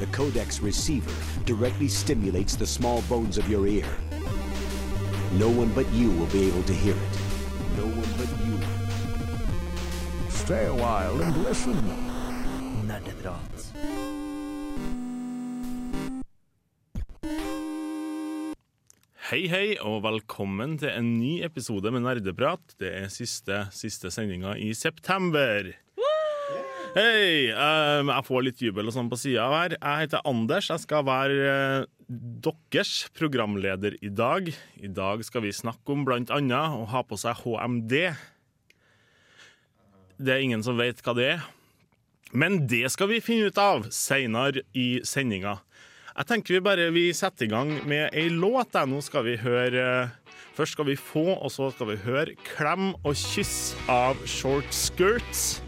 The codex receiver directly stimulates the small bones of your ear. No one but you will be able to hear it. No one but you. Stay a while and listen. Nerdeprat. Hei, hei, og velkommen til en ny episode med Nerdeprat. Det er siste, siste sendinga i september. Hei! Um, jeg får litt jubel og sånn på sida her. Jeg heter Anders. Jeg skal være eh, deres programleder i dag. I dag skal vi snakke om blant annet å ha på seg HMD. Det er ingen som vet hva det er. Men det skal vi finne ut av seinere i sendinga. Jeg tenker vi bare vi setter i gang med ei låt. Nå skal vi høre Først skal vi få, og så skal vi høre 'Klem og kyss' av Short Skirts.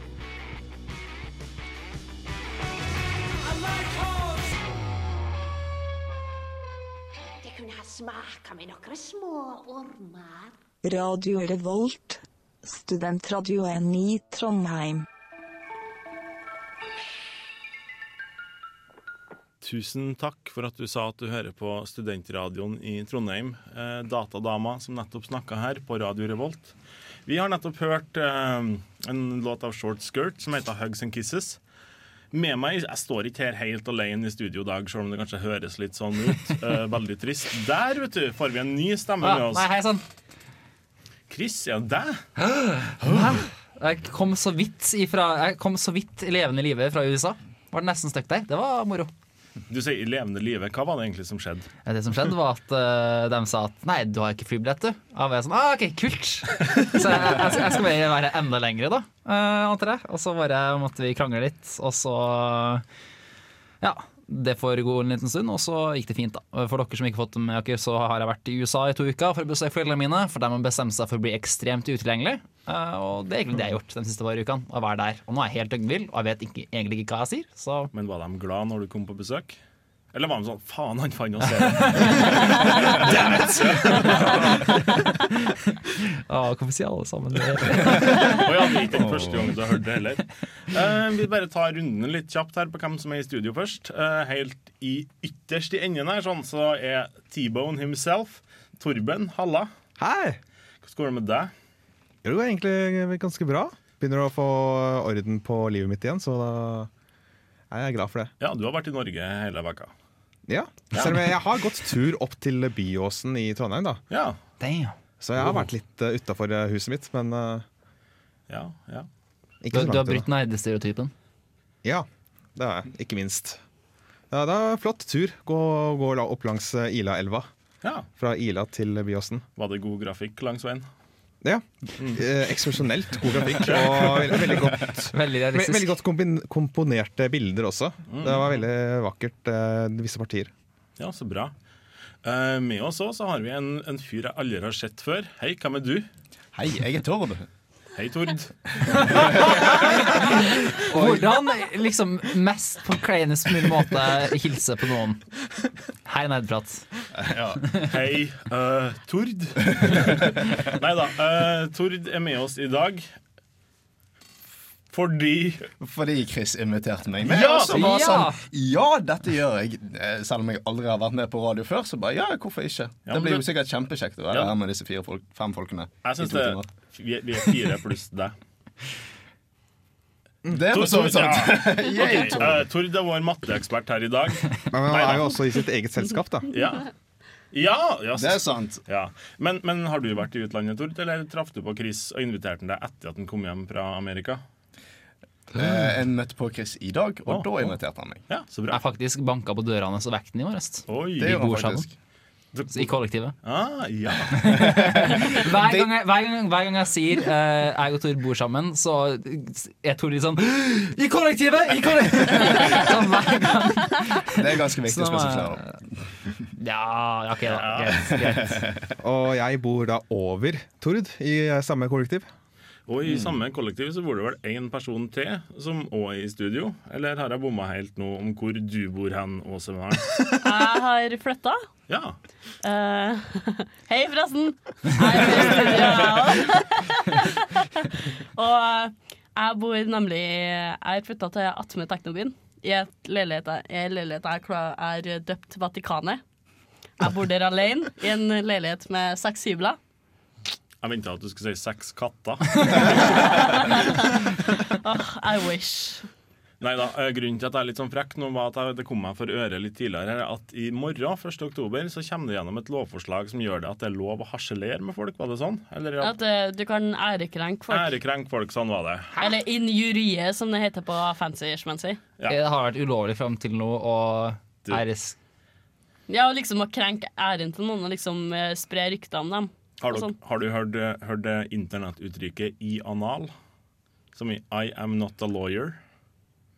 Smaka med noen små ormer. Radio Revolt, studentradioen i Trondheim. Tusen takk for at du sa at du hører på studentradioen i Trondheim. Eh, datadama som nettopp snakka her på Radio Revolt. Vi har nettopp hørt eh, en låt av Short Skirt som heter Hugs and Kisses. Med meg, Jeg står ikke her helt alene i studio i dag, selv om det kanskje høres litt sånn ut. Uh, veldig trist. Der vet du, får vi en ny stemme med oss. nei, hei sann. Chris, ja, deg? Jeg kom så vidt ifra Jeg kom så vidt levende i live fra USA. Var nesten stuck der. Det var moro. Du sier i levende live. Hva var det egentlig som skjedde? Det som skjedde, var at uh, de sa at nei, du har ikke flybillett, du. Og jeg sånn, ah, ok, kult Så jeg, jeg, jeg skal bare være enda lengre, da. Uh. Og så bare måtte vi krangle litt, og så Ja. Det får gå en liten stund, og så gikk det fint. da For dere som ikke har fått med dere, så har jeg vært i USA i to uker for å besøke foreldrene mine. For de har bestemt seg for å bli ekstremt utilgjengelig. Eh, og det er egentlig det jeg har gjort de siste par ukene. Å være der. Og nå er jeg helt døgnvill, og jeg vet ikke, egentlig ikke hva jeg sier. Så Men var de glad når du kom på besøk? Eller var han sånn Faen, han fant oss her. ah, Hvorfor sier alle sammen det? Og ja, det er ikke den første gangen du har hørt det heller. Uh, vi bare tar runden litt kjapt her på hvem som er i studio først. Uh, helt i ytterst i enden her, sånn, så er T-Bone himself. Torben, halla. Hei! Hvordan går det med deg? Det går egentlig ganske bra. Begynner å få orden på livet mitt igjen, så da er jeg glad for det. Ja, du har vært i Norge hele veka. Ja, Selv om jeg, jeg har gått tur opp til Byåsen i Trondheim, da. Ja. Damn. Så jeg har vært litt uh, utafor huset mitt, men uh, Ja, ja. Du, ikke så du har langt brutt unna. nerdestereotypen. Ja, det har jeg. Ikke minst. Ja, det er en flott tur. Gå, gå la- opp langs uh, Ilaelva. ja. Fra Ila til Byåsen. Var det god grafikk langs veien? Ja. Mm. eksepsjonelt god grafikk. Og veldig, veldig godt Veldig Veldig godt komponerte bilder også. Det var veldig vakkert, eh, visse partier. Ja, så bra. Uh, med oss også har vi en, en fyr jeg aldri har sett før. Hei, hvem er du? Hei, jeg er Tord. Hei, Tord. Hvordan liksom mest på kleinest mulig måte hilse på noen? Hei, nerdprat. Hei, uh, Tord. Nei da. Uh, Tord er med oss i dag fordi Fordi Chris inviterte meg med. Ja! og så var Ja! sånn, ja, dette gjør jeg. Eh, Selv om jeg aldri har vært med på radio før. Så bare, ja, hvorfor ikke? Ja, det blir jo sikkert kjempekjekt å være Ja. her med disse fire folk, fem folkene. Jeg i to det timer. Vi er, vi er fire pluss deg. Det er for så vidt sant. Yay, Tord. eh, Tord er vår matteekspert her i dag. Men han er jo også i sitt eget selskap, da. Ja. Ja, ja, Det er sant. ja. Men, men har du vært i utlandet, Tord, eller traff du på Chris og inviterte han deg etter at han kom hjem fra Amerika? Eh, Jeg møtte på Chris i dag, og Å, da å. inviterte han meg. Ja, så bra. Jeg faktisk banka på døra hans og vekket den i morges. Oi. Det han faktisk. I kollektivet. Ah, ja. Hver gang jeg, hver gang, hver gang jeg sier uh, jeg og Tor bor sammen, så er Tor litt sånn I kollektivet! I kollektivet! Sånn hver gang. Det er ganske viktig å er- spesifisere. Ja, ok, da. Greit. greit. Og jeg bor da over Tord i samme kollektiv. Og i samme kollektiv så bor det vel én person til som òg er i studio. Eller har jeg bomma helt nå om hvor du bor hen, Åse Maren? Jeg har flytta. Ja. Uh, hei, forresten. Og jeg bor nemlig Jeg har flytta til Atme Teknobyen. i et leilighet, jeg har døpt Vatikanet. Jeg bor der alene i en leilighet med seks hybler. Jeg venta at du skulle si seks katter. Åh, I wish. Nei da, eh, Grunnen til at jeg er litt sånn frekk nå, var at jeg, det kom meg for øre litt tidligere at i morgen, 1. oktober, så kommer det gjennom et lovforslag som gjør det at det er lov å harselere med folk. Var det sånn? Eller at At uh, du kan ærekrenke folk. Ærekrenke folk, sånn var det. Eller injurie, som det heter på fancy-schmancy. Ja. Det har vært ulovlig fram til nå, å æres... Ja, liksom å krenke æren til noen og liksom eh, spre rykter om dem. Har du, sånn. har du hørt, hørt det internettuttrykket 'i anal'? Som i 'I am not a lawyer'?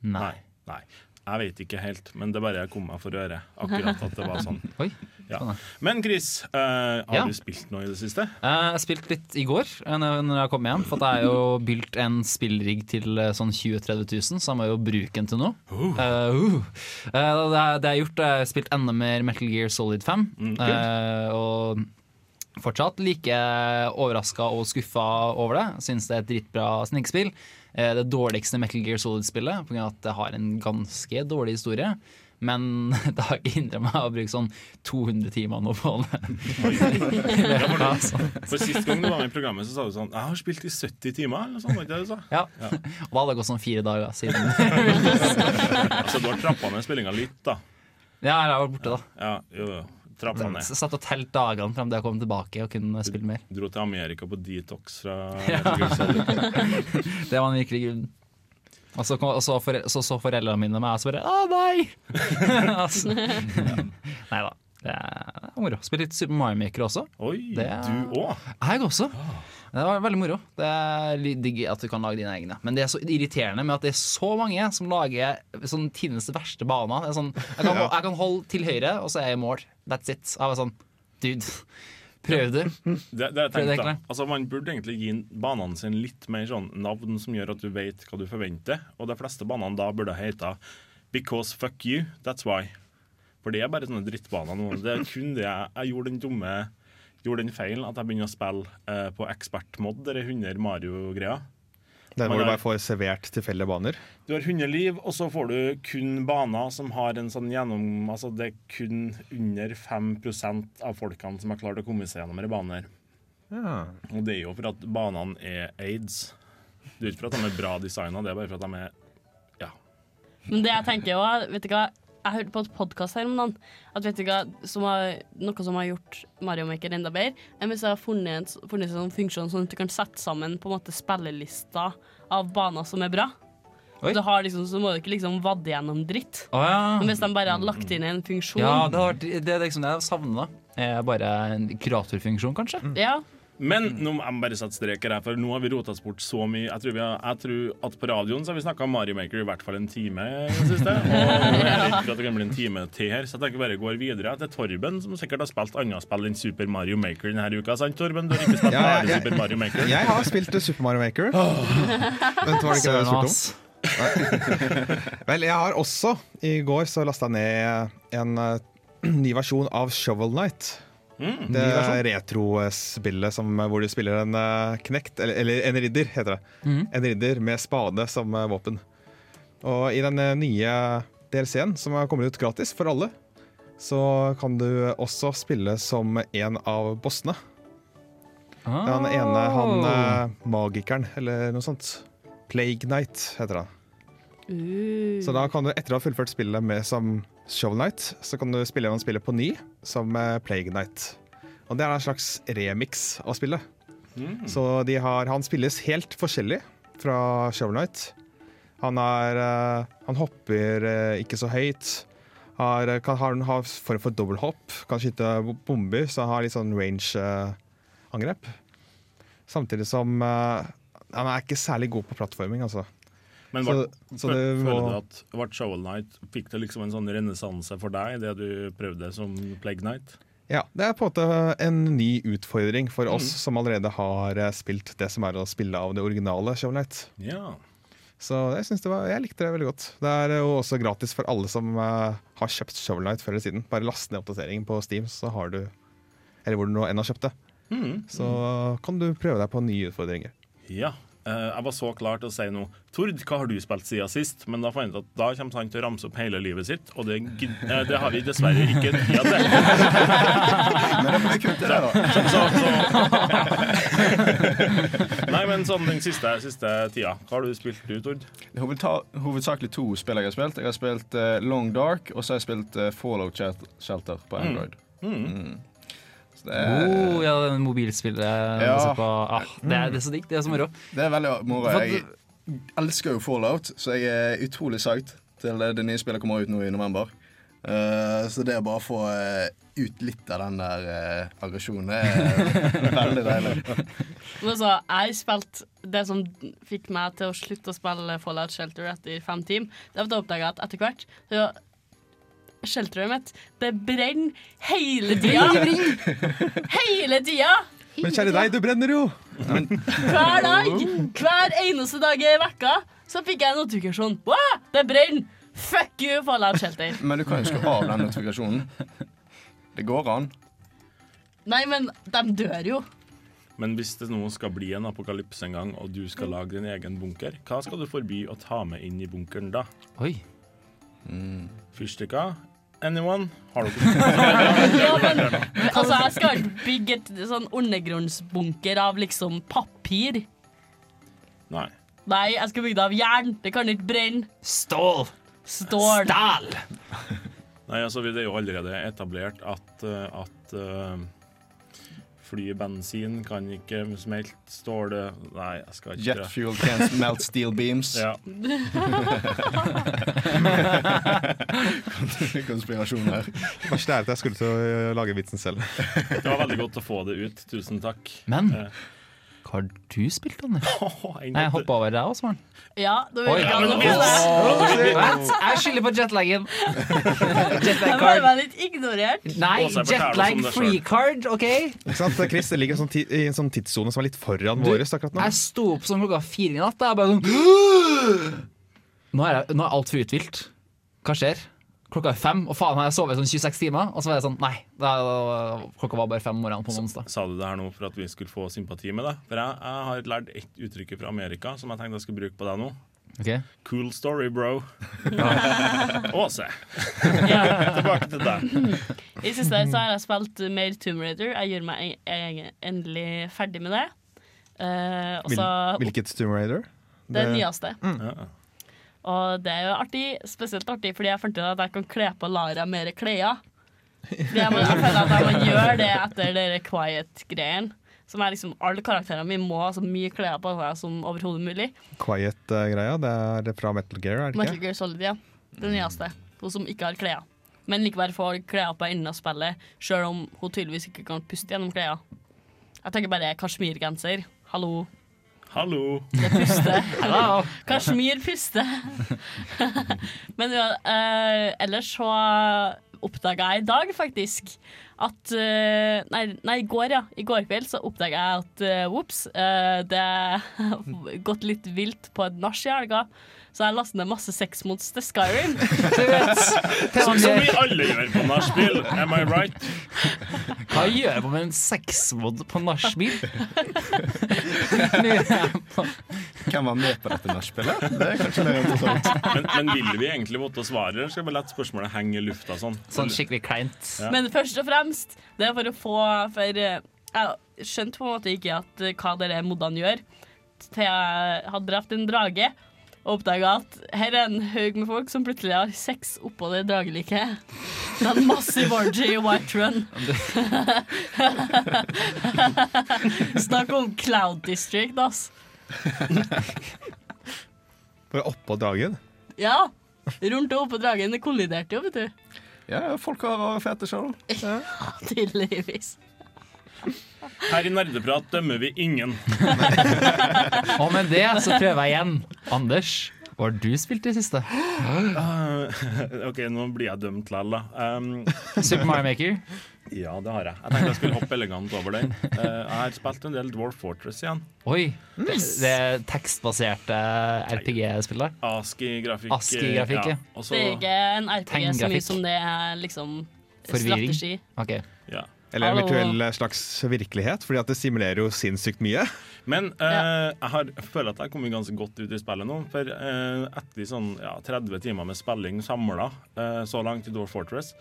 Nei. Nei. Jeg vet ikke helt, men det bare kom meg for øre. Akkurat at det var sånn. Oi. Ja. Sånn, Men Chris, uh, har Ja. du spilt noe i det siste? Uh, Jeg spilte litt i går eh, når jeg kom hjem, for det er jo bylt en spillrigg til eh, sånn 20 000-30 000, så jeg må jo bruke den til noe. Eh, uh. Eh, det, jeg har er gjort, jeg har spilt enda mer Metal Gear Solid 5, Mm, eh, og fortsatt like overraska og skuffa over det. Syns det er et dritbra snikspill. Eh, Det dårligste Metal Gear Solid-spillet, pga. at det har en ganske dårlig historie. Men det har ikke hindra meg å bruke sånn 200 timer nå på det. Ja, sånn. For Sist gang du var med i programmet, så sa du sånn 'Jeg har spilt i 70 timer'. Eller sånt, det du sa? Ja. Og da hadde det gått sånn fire dager siden. Altså, Du har trappa ned spillinga litt, da. Ja, jeg var borte, da. Ja, jo, jo. Trappa ned. Satt og telt dagene frem til jeg kom tilbake og kunne spille mer. Dro til Amerika på detox fra Ja. Det var den virkelige grunnen. Og så, kom, og så, for, så, så foreldrene mine meg og så bare Å, nei! altså, nei da. Det er moro. Spilte litt Super Mario Maker også. Oi, Det du òg? Jeg også. Det var veldig moro. Det er litt digg at du kan lage dine egne. Men det er så irriterende med at det er så mange som lager sånn tidenes verste baner. Er sånn, jeg, kan, jeg kan holde til høyre, og så er jeg i mål. That's it. Jeg var sånn Dude, prøv det. Det, det jeg Prøv det, tenkte, altså Man burde egentlig gi banene sine litt mer sånn navn som gjør at du vet hva du forventer. Og de fleste banene da burde hete Because fuck you, that's why. For det er bare sånne drittbaner nå. Det er kun det jeg, jeg gjorde den dumme Gjorde den feilen at jeg begynner å spille eh, på ekspertmod, de 100 Mario-greia. Der hvor du bare får servert tilfeldige baner. Du har 100 liv, og så får du kun baner som har en sånn gjennom Altså det er kun under 5% av folkene som har klart å komme seg gjennom en bane her. Ja. Og det er jo for at banene er aids. Det er ikke for at de er bra designa, det er bare for at de er Ja. Men det jeg tenker også, vet du hva Jeg hørte på et podkast her om dagen at vet du hva, som har, noe som har gjort Mario Maker enda bedre, hvis jeg har funnet en, funnet en sånn funksjon sånn at du kan sette sammen på en måte spillelister av baner som er bra. Du har liksom, så må du ikke liksom vadde gjennom dritt. Oh, ja. Men hvis de bare hadde lagt inn en funksjon ja det, har det er liksom det jeg savner. Er bare en kuratorfunksjon, kanskje. Ja, Men nå må jeg bare sette streker her, for nå har vi rota oss bort så mye. Jeg tror, vi har, jeg tror at på radioen så har vi snakka om Mario Maker i hvert fall en time i det siste. Og jeg er for at det kan bli en time til her, så jeg tenker bare går videre til Torben, som sikkert har spilt annet spill enn Super Mario Maker denne uka. Sant, Torben? Du har ikke spilt Ja, bare jeg- Super Mario Maker? Jeg har spilt Super Mario Maker. Vent, var det ikke det du spurte om? Vel, jeg har også I går så lasta jeg ned en eh, ny versjon av Shovel Knight. Mm. Det retrospillet hvor du spiller en eh, knekt, eller, eller en ridder, heter det. Mm. En ridder med spade som eh, våpen. Og i den eh, nye DLC-en, som har kommet ut gratis for alle, så kan du også spille som en av bossene. Han ene, han eh, magikeren, eller noe sånt. Plague Knight heter han. Uh. Så da kan du etter å ha fullført spillet med som Shovel Knight, så kan du spille gjennom spillet på ny som eh, Plague Knight. Og det er en slags remix av spillet. Så de har, han spilles helt forskjellig fra Shovel Knight. Han, er, eh, han hopper eh, ikke så høyt. Har, kan, har, har form for dobbelthopp. Kan skyte bomber, så han har litt sånn range-angrep. Samtidig som eh, han er ikke særlig god på plattforming, altså. Men Så, var, så det føler du at ble Shovel Knight Fikk det liksom en sånn renessanse for deg, det du prøvde som Plague Knight? Ja, det er på en måte en ny utfordring for oss som allerede har eh, spilt det som er å spille av det originale Shovel Knight. Ja. Så jeg, det var, jeg likte det veldig godt. Det er jo også gratis for alle som eh, har kjøpt Shovel Knight før eller siden. Bare last ned oppdateringen på Steam, så har du Eller hvor du nå enn har kjøpt det. Mm. Så kan du prøve deg på nye utfordringer. Ja. Eh, jeg var så klar til å si noe. Tord, hva har du spilt siden sist? Men da fant jeg at da kommer han til å ramse opp hele livet sitt, og det, eh, det har vi dessverre ikke tid til. Men det får vi kutte det, da. Så, så, så. Nei, men sånn den siste, siste tida. Hva har du spilt du, Tord? Hovedta hovedsakelig to spill jeg har spilt. Jeg har spilt uh, Long Dark, og så har jeg spilt uh, Fallout Shelter på Android. Mm. Mm. det, er, Oh, ja, den mobilspillet Ja. på. Ah, det, er, det er så digg. Det er så moro. det er veldig moro. Jeg elsker jo Fallout, så jeg er utrolig psyched til det nye spillet kommer ut nå i november. Uh, så det å bare få eh, ut litt av den der uh, aggresjonen, det er veldig deilig. Men så, jeg spilte det som fikk meg til å slutte å spille Fallout Shelter etter fem timer. Det var at jeg oppdaga at etter hvert så Shelteret mitt, det brenner hele tida. hele tida! Men kjære deg, du brenner jo! Hver dag! Hver eneste dag i vekka så fikk jeg en notifikasjon. Wow, det brenner! Fuck you, Fallout Shelter. Men du kan jo ikke av den notifikasjonen. Det går an. Nei, men de dør jo. Men hvis det nå skal bli en apokalypse en gang, og du skal lage din egen bunker, hva skal du forby å ta med inn i bunkeren da? Oi. Fyrstikker? Anyone? Har Ja, men, altså, jeg skal ikke bygge et sånn undergrunnsbunker av liksom papir. Nei. Nei, jeg skal bygge det av jern. Det kan ikke brenne. Stål! Stål. Stål. Nei, altså Det er jo allerede etablert at, eh, at uh, flybensin kan ikke smelte stål Nei, jeg skal ikke Jet fuel can't melt steel beams. Ja. Konspirasjon her. Verste er at jeg skulle til å lage vitsen selv. Det var veldig godt å få det ut. Tusen takk. Men Eh, hva har du spilt, Anders? Oh, Nei, jeg hoppa over deg også, Maren. Ja, da vil jeg noe Vent, jeg skylder på jetlagen. Jeg Jetlag ble card. bare litt ignorert. Nei, jetlag free card, OK? Ikke sant? Chris det ligger sånn i en sånn tidssone som er litt foran vår akkurat nå. Jeg sto opp sånn klokka fire i natt. Jeg bare sånn Nå er, jeg, nå er alt for utvilt. Hva skjer? Klokka er fem, og faen har jeg sovet sånn 26 timer. Og så var jeg sånn, nei, da, klokka var bare fem om morgenen på onsdag. Sa du det her nå for at vi skulle få sympati med deg? For jeg, jeg har lært ett uttrykk fra Amerika som jeg tenkte jeg skulle bruke på deg nå. Okay. Cool story, bro. Åse. Tilbake til deg. I siste så har jeg spilt mer Tomb Raider. Jeg gjør meg en- en- endelig ferdig med det. Uh, også, hvilket Tomb Raider? det nyeste. Ja. Og det er jo artig, spesielt artig fordi jeg fant ut at jeg kan kle på Lara mer klær. Fordi jeg, må, jeg føler at jeg må gjøre det etter den quiet-greien. Som er liksom Alle karakterene mine må ha så mye klær på seg som overhodet mulig. Quiet-greia. Det er fra Metal Gear, er det ikke? Metal? Gear Solid, ja. Det nyeste. Hun som ikke har klær. Men likevel får klær på enden av spillet, sjøl om hun tydeligvis ikke kan puste gjennom klærne. Jeg tenker bare kasjmirgenser. Hallo. Hallo. Det puster. Hello. Puster. Men ja, eh, ellers så oppdaga jeg i dag faktisk at eh, nei, nei, i går, ja. I går kveld så oppdaga jeg at uh, ops, uh, det har gått litt vilt på et nach i helga. Så jeg lastet ned masse sex mods til Skyrim. Du vet, til Som, som vi alle gjør på nachspiel. Am I right? Hva gjør jeg med en sexmod på nachspiel? kan man på. Hvem var med på dette nachspielet? Det er kanskje mer interessant. Men, men vil vi egentlig måtte svare, eller skal vi la spørsmålet henge i lufta sånn? Sånn skikkelig kleint. Ja. Men først og fremst, det er for å få For eh, jeg skjønte på en måte ikke at, eh, hva dere modene gjør, til jeg hadde drept en drage. Og oppdaga at her er en haug med folk som plutselig har sex oppå det drageliket. Det er en massiv orgy i White Run. Snakk om Cloud District, ass. Bare oppå dragen? Ja. Rundt og oppå dragen. Det kolliderte jo, vet du. Ja, folk har rare fetisjer, da. Tydeligvis. Her i Nerdeprat dømmer vi ingen. Og med det så prøver jeg igjen. Anders, hva har du spilt i det siste? Uh, OK, nå blir jeg dømt likevel, da. Um, Super Mario Maker? Ja, det har jeg. Jeg tenkte jeg skulle hoppe elegant over den. Uh, jeg har spilt en del Dwarf Fortress igjen. Oi. Det, det er tekstbaserte RPG-spillet? ASKI-grafikk. Aski-grafikk, ja. Og så- Det er ikke en RPG så mye som det er liksom Forvirring. strategi. Okay. ja. Eller en virtuell eh, slags virkelighet, fordi at det simulerer jo sinnssykt mye. Men uh, jeg har, jeg føler at jeg har kommet ganske godt ut i spillet nå. For uh, etter sånn ja, 30 timer med spilling samla uh, så langt i Dwarf Fortress,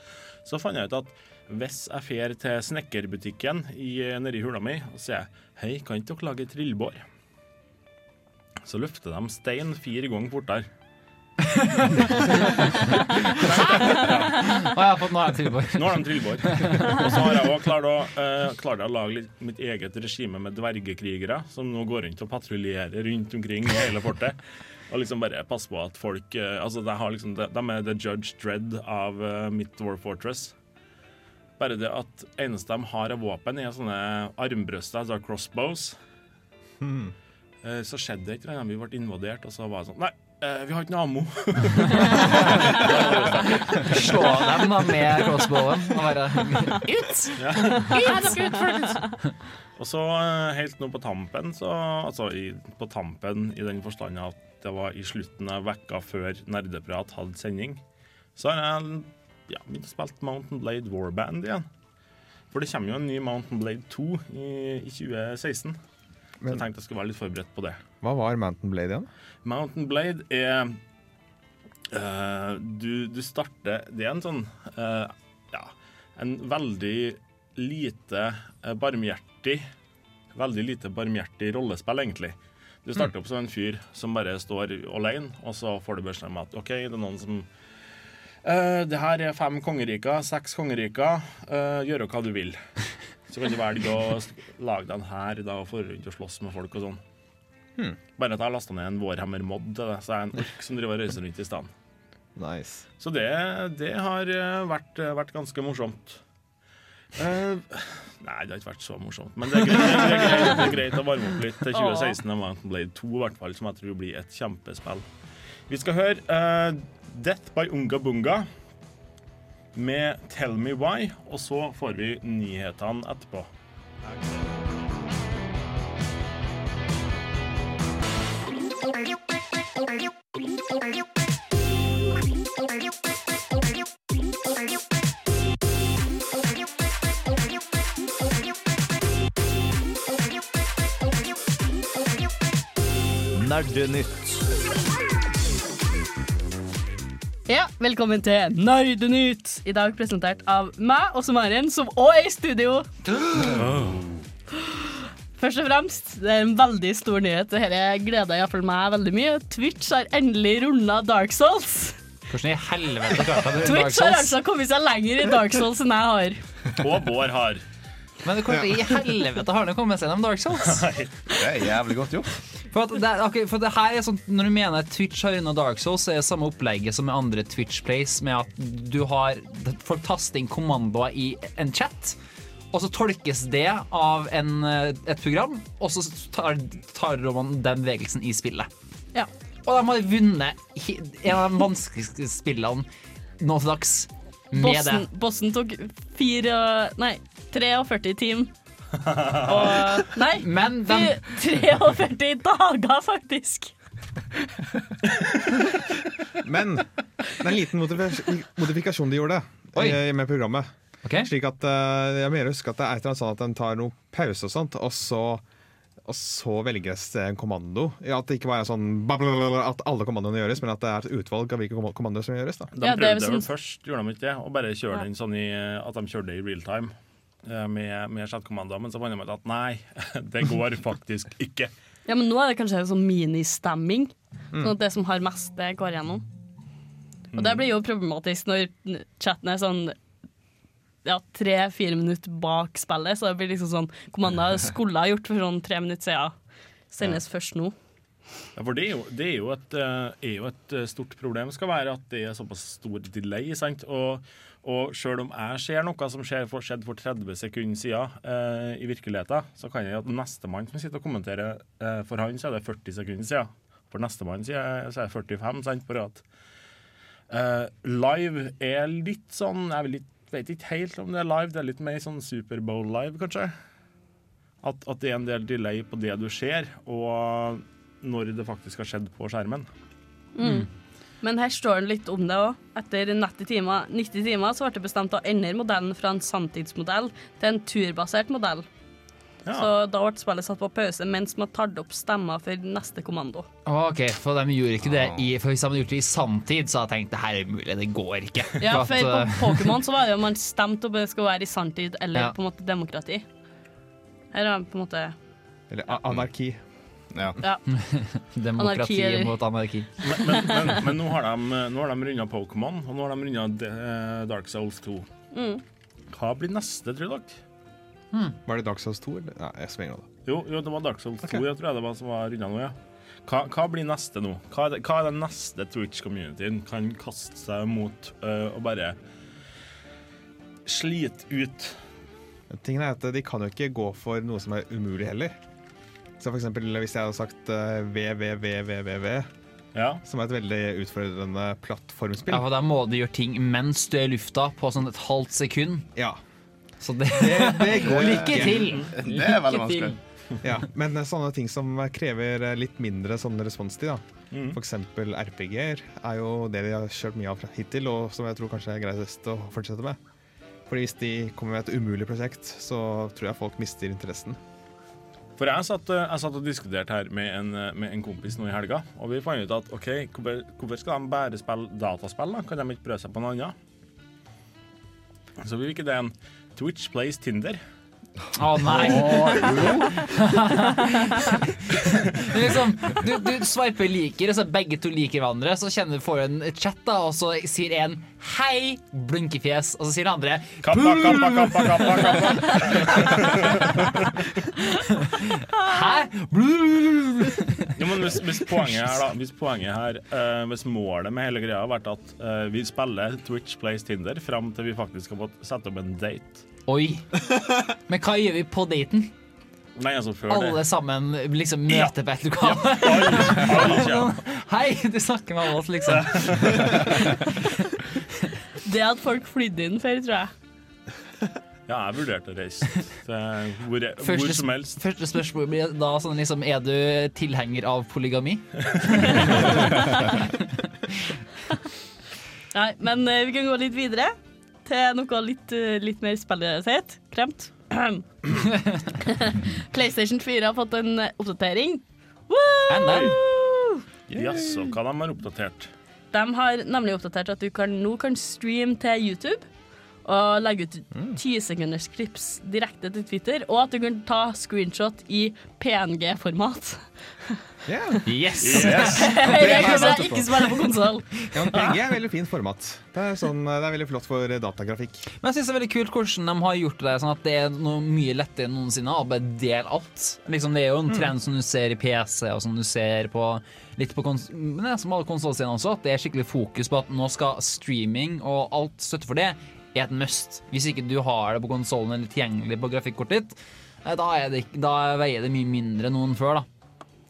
så fant jeg ut at hvis jeg fer til snekkerbutikken i, nede hula mi og sier Hei, kan ikke dere lage trillebår? Så løfter de stein fire ganger fortere. Fått nå har jeg trillebår. Nå har de trillebår. Og så har jeg òg klart, eh, klart å lage litt, mitt eget regime med dvergekrigere, som nå går rundt og patruljerer rundt omkring i hele fortet. Og liksom bare passe på at folk uh, Altså, de, har liksom, de, de er the judge dread av uh, mitt War Fortress. Bare det at eneste de har av våpen, er sånne armbrøster, altså crossbows. Hmm. Så skjedde det ikke eller vi ble invadert, og så var det sånn Nei, eh, vi har ikke noe ammo. Slå dem da med crossbowen og bare ut! Og så eh, helt nå på tampen, så, altså i, på tampen i den forstand at det var i slutten av vekka før Nerdeprat hadde sending, så har jeg ja, begynt å spille Mountain Blade Warband igjen. For det kommer jo en ny Mountain Blade 2 i, i 2016. Så jeg tenkte jeg skulle være litt forberedt på det. Hva var Mountain Blade igjen? Mountain Blade er uh, du, du starter Det er en sånn uh, Ja, en veldig lite eh, barmhjertig Veldig lite barmhjertig rollespill, egentlig. Du starter opp som en fyr som bare står alene, og så får du beskjed om at OK, det er noen som Det her er fem kongeriker, seks kongeriker. Uh, gjør hva du vil. Så kan du velge å lage deg en hær da, og få rundt og slåss med folk og sånn. Bare at jeg har lasta ned en Warhammer-mod til det, så jeg er en ork som driver og reiser rundt i stedet. Nice. Så det, det har eh, vært, eh, vært ganske morsomt. Uh, nei, det har ikke vært så morsomt, men det er greit, det er greit, det er greit å varme opp litt til 2016 og Mountain Blade 2, i hvert fall, som jeg tror blir et kjempespill. Vi skal høre eh, Death by Unga Bunga med Tell Me Why, og så får vi nyhetene etterpå. Nerdenytt. Ja, velkommen til Nerdenytt. I dag presentert av meg, Åse Maren, som òg er i studio. Først og fremst, det er en veldig stor nyhet. Dette gleder iallfall meg veldig mye. Twitch har endelig runda Dark Souls. Hvordan i helvete klarte du Dark Twitch har Souls? altså kommet seg lenger i Dark Souls enn jeg har. Og Bård har. Men hvordan i helvete har den kommet seg gjennom Dark Souls? Det er jævlig godt gjort. For, at det, okay, for det her er sånn Når du mener at Twitch har unna Dark Souls, så er det samme opplegget som med andre Twitch Plays, med at du har Folk taster inn kommandoer i en chat. Og så tolkes det av en, eh, et program, og så tar, tar man den bevegelsen i spillet. Ja. Og de har vunnet en av de vanskeligste spillene nå til dags med Bossen, det. bossen tok fire Nei, 43 timer. Og Nei, Men den... 43 dager, faktisk. Men det er en liten modifikasjon de gjorde Oi. eh, med programmet. Okay. Slik at eh, Jeg mener å huske at det er et eller annet sånn at den tar noe pause og sånt, og så og så velges det en kommando. Ja, at det ikke bare er sånn at alle kommandoene gjøres, men at det er et utvalg av hvilke kom- kommandoer som gjøres. da. De Ja, det prøvde sånn- vel først, gjorde de ikke det, og bare kjørte den sånn i, at de kjørte det i real time eh, med, med chatkommandoer, men så fant jeg ut at nei, det går faktisk ikke. Ja, men nå er det kanskje sånn ministemming. Sånn at det som har mest, det går gjennom. Og det blir jo problematisk når chatten er sånn ja, tre-fire minutter bak spillet, så det blir liksom sånn kommandoer skulle ha gjort for sånn tre minutter siden. Sendes først nå. Ja, for det er jo, det er jo, et, eh, er jo et eh, stort problem skal være at det er såpass stor delay. Sant? Og, og selv om jeg ser noe som skjedde for 30 sekunder siden eh, i virkeligheten, så kan jeg at nestemann som sitter og kommenterer, eh, for han så er det 40 sekunder siden. For nestemann så er det 45 sant, på rad. Eh, live er litt sånn Jeg vet ikke helt om det er live. Det er litt mer sånn Superbowl-live, kanskje. At, at det er en del delay på det du ser, og når det faktisk har skjedd på skjermen. Men her står det litt om det òg. Etter 90 timer, 90 timer så ble det bestemt å endre modellen fra en sanntidsmodell til en turbasert modell. Ja. Så da ble spillet satt på pause mens man tar opp stemmer for neste kommando. Ok, For de gjorde ikke det i For Hvis de hadde gjort det i sanntid, så hadde jeg tenkt det her er umulig, det går ikke. Ja, for på eh, Pokémon så var det jo man stemte om det skulle være i sanntid eller Ja. på en måte demokrati. Her er det på en måte Eller anarki. Ja. Ja. Demokrati Anarki mot anarki. Men, men, men, men nå har de, nå har de runda Pokémon, og nå har de runda Dark Souls 2. Mm. Hva blir neste, tror dere? Var det Dark Souls 2? Eller? Nei, jeg svinger det. Jo, jo, det var Dark Souls 2 Ok. jeg tror jeg det var som var runda nå, ja. Hva, hva blir neste nå? Hva er, det, hva er den neste Twitch-communityen kan kaste seg mot og bare slite ut? Tingen er at De kan jo ikke gå for noe som er umulig heller. Så for eksempel hvis jeg hadde sagt uh, VVVVVV, Ja. som er et veldig utfordrende plattformspill Ja, for Der må du gjøre ting mens du er i lufta på sånn et halvt sekund. Ja, Så det, det går Lykke til! Det er veldig vanskelig. Ja, men sånne ting som krever litt mindre sånn responstid, da. Mm. Eksempel RPG-er er jo det de har kjørt mye av hittil, og som jeg tror kanskje er greidest å fortsette med. Fordi hvis de kommer med et umulig prosjekt, så tror jeg folk mister interessen. For jeg satt, øh, jeg satt og diskuterte her med en, øh, med en kompis nå i helga, og vi fant ut at OK, hvorfor, skal de bare spille dataspill, da? Kan de ikke prøve seg på noe annet? Så vil ikke det en Twitch Plays Tinder. Å nei! Det er liksom, du, du sveiper liker, og så begge to liker hverandre. Så kjenner du får en chat, da, og så sier en 'hei', blunkefjes, og så sier den andre Kappa, kappa, kappa, kappa, kappa. 'hæ'? Blu. Jo, men hvis, hvis poenget her, da Hvis poenget her uh, Hvis målet med hele greia har vært at uh, vi spiller Twitch Plays Tinder fram til vi faktisk har fått sette opp en date Oi. Men hva gjør vi på daten? Nei, altså før Alle det. sammen liksom møter på et lokale. Alle kommer. Hei, du snakker med oss, liksom. Det at folk flydde inn før, tror jeg. Ja, jeg vurderte å reise hvor, hvor som helst. første spørsmål blir da sånn liksom Er du tilhenger av polygami? Nei, men eh, vi kan gå litt videre til noe litt, eh, litt mer spillrelatert. Kremt. PlayStation 4 har fått en oppdatering. Jaså, hva de har oppdatert? De har nemlig oppdatert at du kan, nå kan streame til YouTube. Og legge ut tisekunders klips direkte til Twitter. Og at du kan ta screenshot i PNG-format. Yeah. Yes! Jeg kan jeg ikke spille på konsoll. ja PNG er veldig fint format. Det er, sånn, det er veldig flott for datagrafikk. Men jeg synes det er veldig kult hvordan de har gjort det sånn at det er noe mye lettere enn noensinne å bare dele alt. Liksom, det er jo en trend som du ser i PC, og som du ser på litt på kons men det er som alle konsollsidene også, at det er skikkelig fokus på at nå skal streaming og alt støtte for det et must. Hvis ikke du har det på konsollen eller tilgjengelig på grafikkortet ditt, eh, da, er det, da veier det mye mindre enn noen før, da.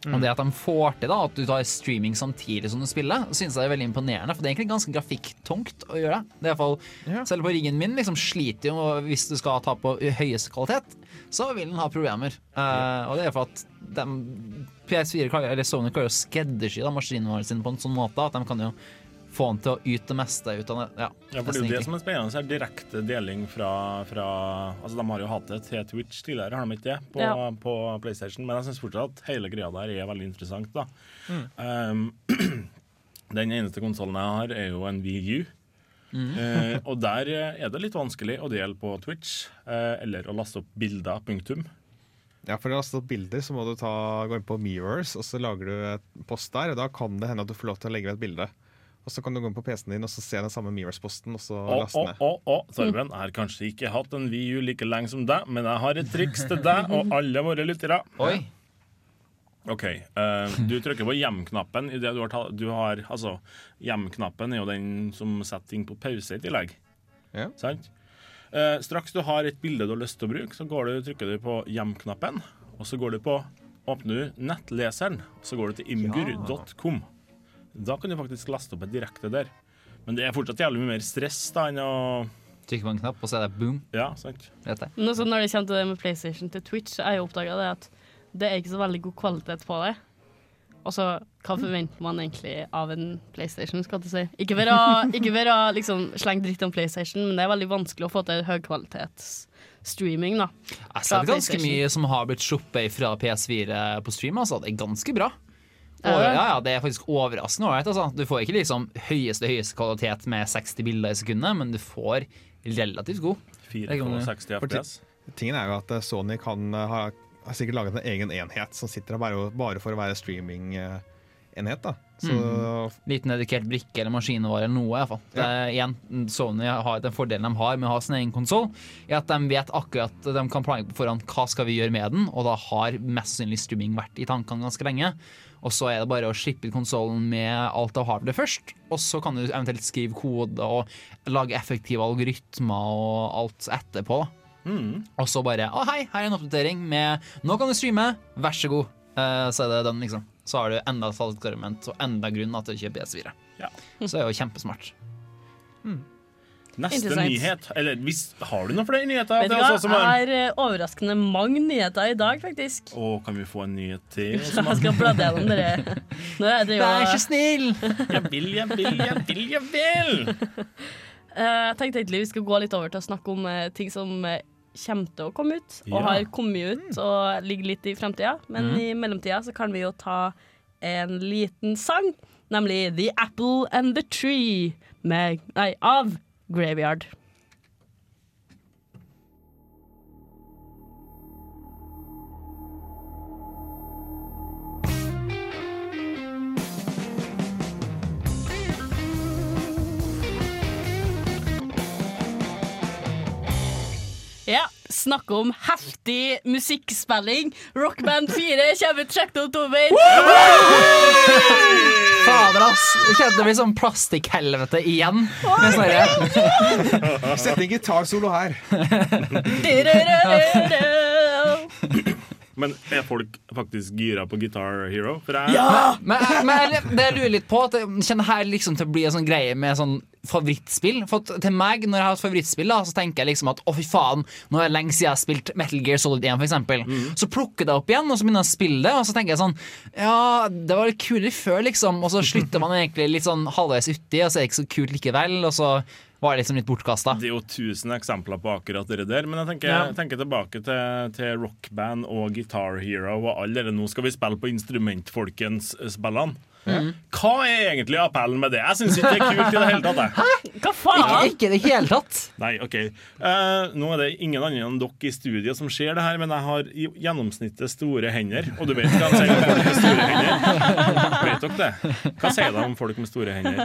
Og det at de får til da, at du tar streaming samtidig som du spiller, synes jeg er veldig imponerende. For det er egentlig ganske grafikktungt å gjøre det. er fall, Ja. Selv på riggen min liksom sliter jo hvis du skal ta på høyeste kvalitet, så vil den ha problemer. Uh, og det er for at de, PS4 klarer, eller Sony klarer å skreddersy maskinene sine på en sånn måte at de kan jo få han til å yte det meste ut av det. Ja, Ja, for det er jo det som er spennende, er direkte deling fra, fra Altså, de har jo hatt det til Twitch tidligere, har de ikke det? På, Ja. på PlayStation. Men jeg syns fortsatt at hele greia der er veldig interessant, da. Um, den eneste konsollen jeg har, er jo en VU. Eh, og der er det litt vanskelig å dele på Twitch, uh, eller å laste opp bilder, punktum. Ja, For å laste opp bilder så må du ta, gå inn på Mirrors, og så lager du et post der. og Da kan det hende at du får lov til å legge ved et bilde. Og Så kan du gå inn på PC-en din og så se den samme Mirrors-posten og så oh, laste å, Oh, å, å, Torben, jeg har kanskje ikke hatt en VU like lenge som deg, men jeg har et triks til deg og alle våre lyttere. Oi. OK. Uh, du trykker på hjem-knappen du har, du har Altså, hjem-knappen er jo den som setter ting på pause i tillegg. Ja. Sant? Uh, straks du har et bilde du har lyst til å bruke, så går du, trykker du på hjem-knappen, og så går du på Åpner du nettleseren, så går du til imgur.com. Da kan du faktisk laste opp et direkte der. Men det er fortsatt jævlig mye mer stress da enn å Trykker på en knapp, og så er det boom. Ja, sant. Vet jeg. Nå, også når det kommer til det med PlayStation til Twitch, så har jeg oppdaga det at det er ikke så veldig god kvalitet på det. Og så, hva forventer man egentlig av en PlayStation, skal du si? Ikke være, ikke være liksom sleng dritt om PlayStation, men det er veldig vanskelig å få til høykvalitetsstreaming, da. Jeg ser ganske mye som har blitt sluppet fra PS4 på stream. Altså. Det er ganske bra. Er det? ja, ja, det er faktisk overraskende ålreit. Altså. Du får ikke liksom høyeste høyeste kvalitet med 60 bilder i sekundet, men du får relativt god. 4,60 FPS. Tingen er jo at eh, Sony kan eh, ha har sikkert laget en egen enhet som sitter der bare, bare for å være streaming-enhet. da. Så Liten dedikert brikke eller maskinvare eller noe. i hvert fall. Det er, igjen, Sony har Den fordelen de har med å ha sin egen konsoll, er at de vet akkurat De kan planlegge på forhånd hva skal vi gjøre med den, og da har mest sannsynlig streaming vært i tankene ganske lenge. Og så er det bare å slippe konsollen med alt av hardware først, og så kan du eventuelt skrive kode og lage effektive algoritmer og alt etterpå. Mm. Og så bare Å, hei, her er en oppdatering med Nå kan du streame, vær så god. Uh, så er det den, liksom. Så har du enda et argument og enda grunn til å kjøpe PS4. Ja. Så det er jo kjempesmart. Neste nyhet. Eller hvis, har du noen flere nyheter? Vet du Det er hva, altså er- eh, overraskende mange nyheter i dag, faktisk. Å, kan vi få en nyhet til? Jeg skal bladde gjennom dere. Nå er det jo Vær så snill! Jeg vil, jeg vil, jeg vil, jeg vil! Eh, Jeg tenkte egentlig vi skal gå litt over til å snakke om eh, ting som kommer til å komme ut, og Ja. har kommet ut og ligger litt i fremtida. Men i mellomtida så kan vi jo ta en liten sang, nemlig The Apple and the Tree med, nei, av Graveyard. Ja, snakke om heftig musikkspilling. Rockband 4 kommer ut 6. oktober. Fader, ass! Jeg kjente det blir sånn plastikkhelvete igjen. med derre- Sett en gitarsolo her. Men er folk faktisk gira på Guitar Hero? For jeg, Men, men jeg- det jeg lurer litt på, at jeg kjenner her liksom til å bli en sånn greie med sånn favorittspill. For til meg, når jeg har et favorittspill, da, så tenker jeg liksom at å, fy faen, nå er det lenge siden jeg har spilt Metal Gear Solid 1, for eksempel. Så plukker jeg det opp igjen, og så begynner jeg å spille det, og så tenker jeg sånn Ja, det var litt kulere før, liksom. Og så slutter man egentlig litt sånn halvveis uti, og så er det ikke så kult likevel, og så var det liksom litt bortkasta. det er jo tusen eksempler på akkurat det der. Men jeg tenker, Ja. jeg tenker tilbake til, til rockband og Guitar Hero og alle dere. Nå skal vi spille på instrumentfolkens eh, spillene. Hva er egentlig appellen med det? Jeg syns ikke det er kult i det hele tatt. jeg. Hva faen? Ikke, ikke i det hele tatt. Nei, OK. Uh, nå er det ingen andre enn dere i studiet som ser det her, men jeg har i gjennomsnittet store hender. Og du vet hva de sier om folk med store hender? Vet dere det? Hva sier de om folk med store hender?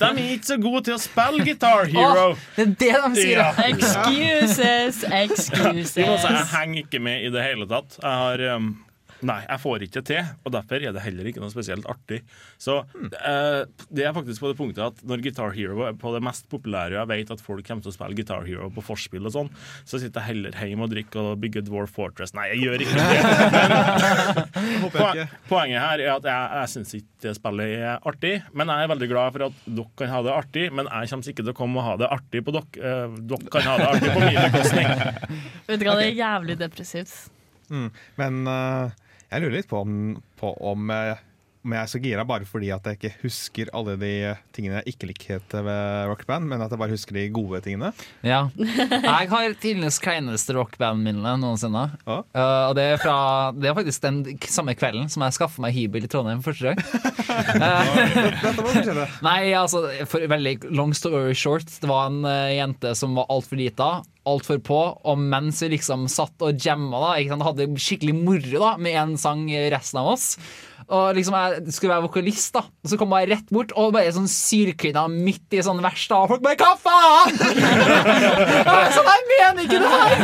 De er ikke så gode til å spille Guitar Hero. Oh, det er det de sier. Ja. Excuses, excuses. Jeg henger ikke med i det hele tatt. Jeg har um, Nei, jeg får ikke det til, og derfor er det heller ikke noe spesielt artig. Så eh, det er faktisk på det punktet at når Guitar Hero er på det mest populære, og jeg vet at folk kommer til å spille Guitar Hero på forspill og sånn, så sitter jeg heller hjemme og drikker og bygger Dwarf Fortress. Nei, jeg gjør ikke det. Ikke. Poenget her er at jeg, jeg syns ikke det spillet er artig, men jeg er veldig glad for at dere kan ha det artig. Men jeg kommer ikke til å komme og ha det artig på dere. Eh, dere kan ha det artig på min bekostning. Vet du hva, det er jævlig depressivt. Men eh, jeg lurer litt på om, på om, eh, om jeg er så gira bare fordi at jeg ikke husker alle de tingene jeg ikke likte ved rockband, men at jeg bare husker de gode tingene. Ja. Jeg har tidenes kleineste rockband-minne noensinne. Ja. Uh, og det er, fra, det er faktisk den samme kvelden som jeg skaffa meg hybel i Trondheim første gang. Nei, altså, for veldig long story short, det var en uh, jente som var altfor lita. Altfor på, og mens vi liksom satt og jamma, da, ikke sant, hadde skikkelig moro da med en sang resten av oss. Og liksom jeg skulle være vokalist, da. Og så kom jeg rett bort og bare sånn syrkvinna midt i sånn vers, da. Og folk bare 'hva faen?! Jeg sånn, jeg mener ikke det her!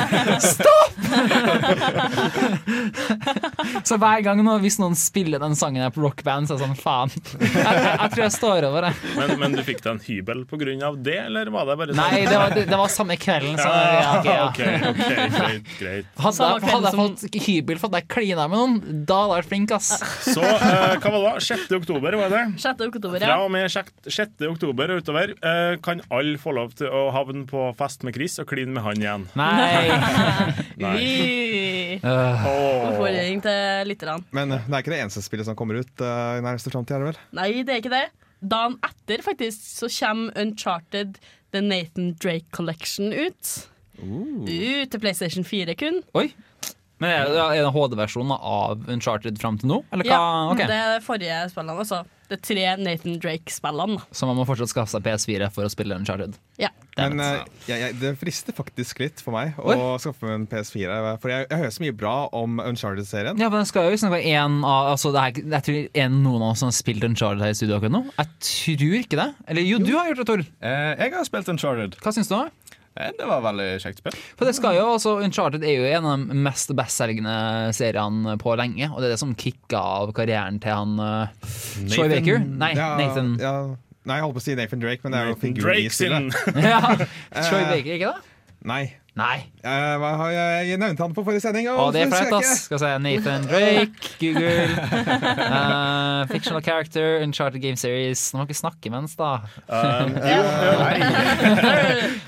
Stopp! så hver gang nå, hvis noen spiller den sangen her på rockband, så er det sånn faen. Jeg, jeg, jeg tror jeg står over det. Men, men du fikk deg en hybel på grunn av det, eller var det bare sånn? Nei, det var, det, det var samme kvelden. Så, ja, ok, ja. OK, okay, greit. greit. Hadde, jeg, hadde jeg fått hybel for at jeg klina med noen, da hadde jeg vært flink, ass. Så eh, hva var det? 6. oktober, var det? 6. oktober, Fra og med 6. oktober og utover eh, kan alle få lov til å havne på fest med Chris og kline med han igjen. Nei. Nei. Vi Øh, Oppfordring til lytterne. Men eh, det er ikke det eneste spillet som kommer ut uh, i nærmeste framtid, er det vel? Nei, det er ikke det. Dagen etter faktisk så kommer Uncharted The Nathan Drake Collection ut. Ut til PlayStation 4 kun. oi. Men er det, er det HD-versjonen av Uncharted fram til nå? Eller hva? Ja, okay. Det er de forrige spillene. Altså. Det er tre Nathan Drake-spillene. Så man må fortsatt skaffe seg PS4 for å spille Uncharted. Ja. Det Men uh, jeg, jeg, det frister faktisk litt for meg å skaffe meg en PS4. For jeg, jeg hører så mye bra om Uncharted-serien. Ja, men det skal jo liksom være en av altså det er, Jeg tror er noen av oss som har spilt Uncharted her i studio akkurat nå. Jeg tror ikke det. Eller jo, du har gjort det, Tor. Uh, jeg har spilt Uncharted. Hva syns du? da? Eh, det var veldig kjekt spill. For det skal jo, altså Uncharted er jo en av de mest bestselgende seriene på lenge. Og det er det som kicka av karrieren til han uh, Troy Baker. Nei, Ja, Nathan. Ja, nei, jeg holdt på å si Nathan Drake, men det er jo figuren i spillet. Ja, Troy Baker, ikke det? Nei. Nei. Jeg, hva har jeg, jeg nevnte han på forrige sending. Og det er flaut, ass. Skal se Nathan Drake, Google. Uh, fictional character, Uncharted Game Series. Nå må ikke snakke imens, da. Um, jo,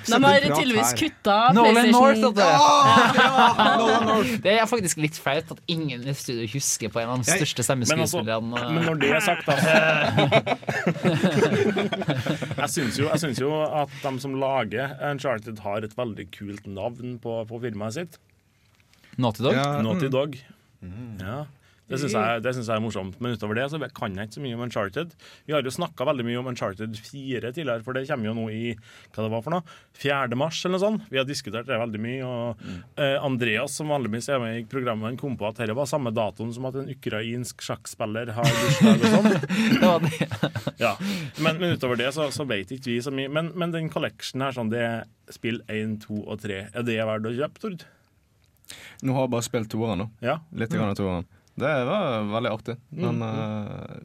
De har tydeligvis kutta Nolan North, vet du. Det er faktisk litt flaut at ingen i studio husker på en av de største men, altså, stemmeskuespillerne. men når det er sagt, da Jeg syns jo, jo at de som lager Uncharted, har et veldig kult navn på, på firmaet sitt. Naughty Dog. Ja, Naughty mm. Ja. Det syns jeg, jeg er morsomt. Men utover det så kan jeg ikke så mye om Uncharted. Vi har jo snakka veldig mye om Uncharted 4 tidligere, for det kommer jo nå i hva det var for noe, 4. mars eller noe sånt. Vi har diskutert det veldig mye. Og eh, Andreas, som vanligvis er med i programmet, han kom på at dette var samme datoen som at en ukrainsk sjakkspiller har bursdag og sånn. Det var det. Ja. Men, men utover det så, så vet ikke vi så mye. Men, men den collection her, sånn, det er spill 1, 2 og 3. Er det verdt å kjøpe, Tord? Nå har jeg bare spilt toeren nå. Ja. Litt grann av toeren. Det var veldig artig. Men eh,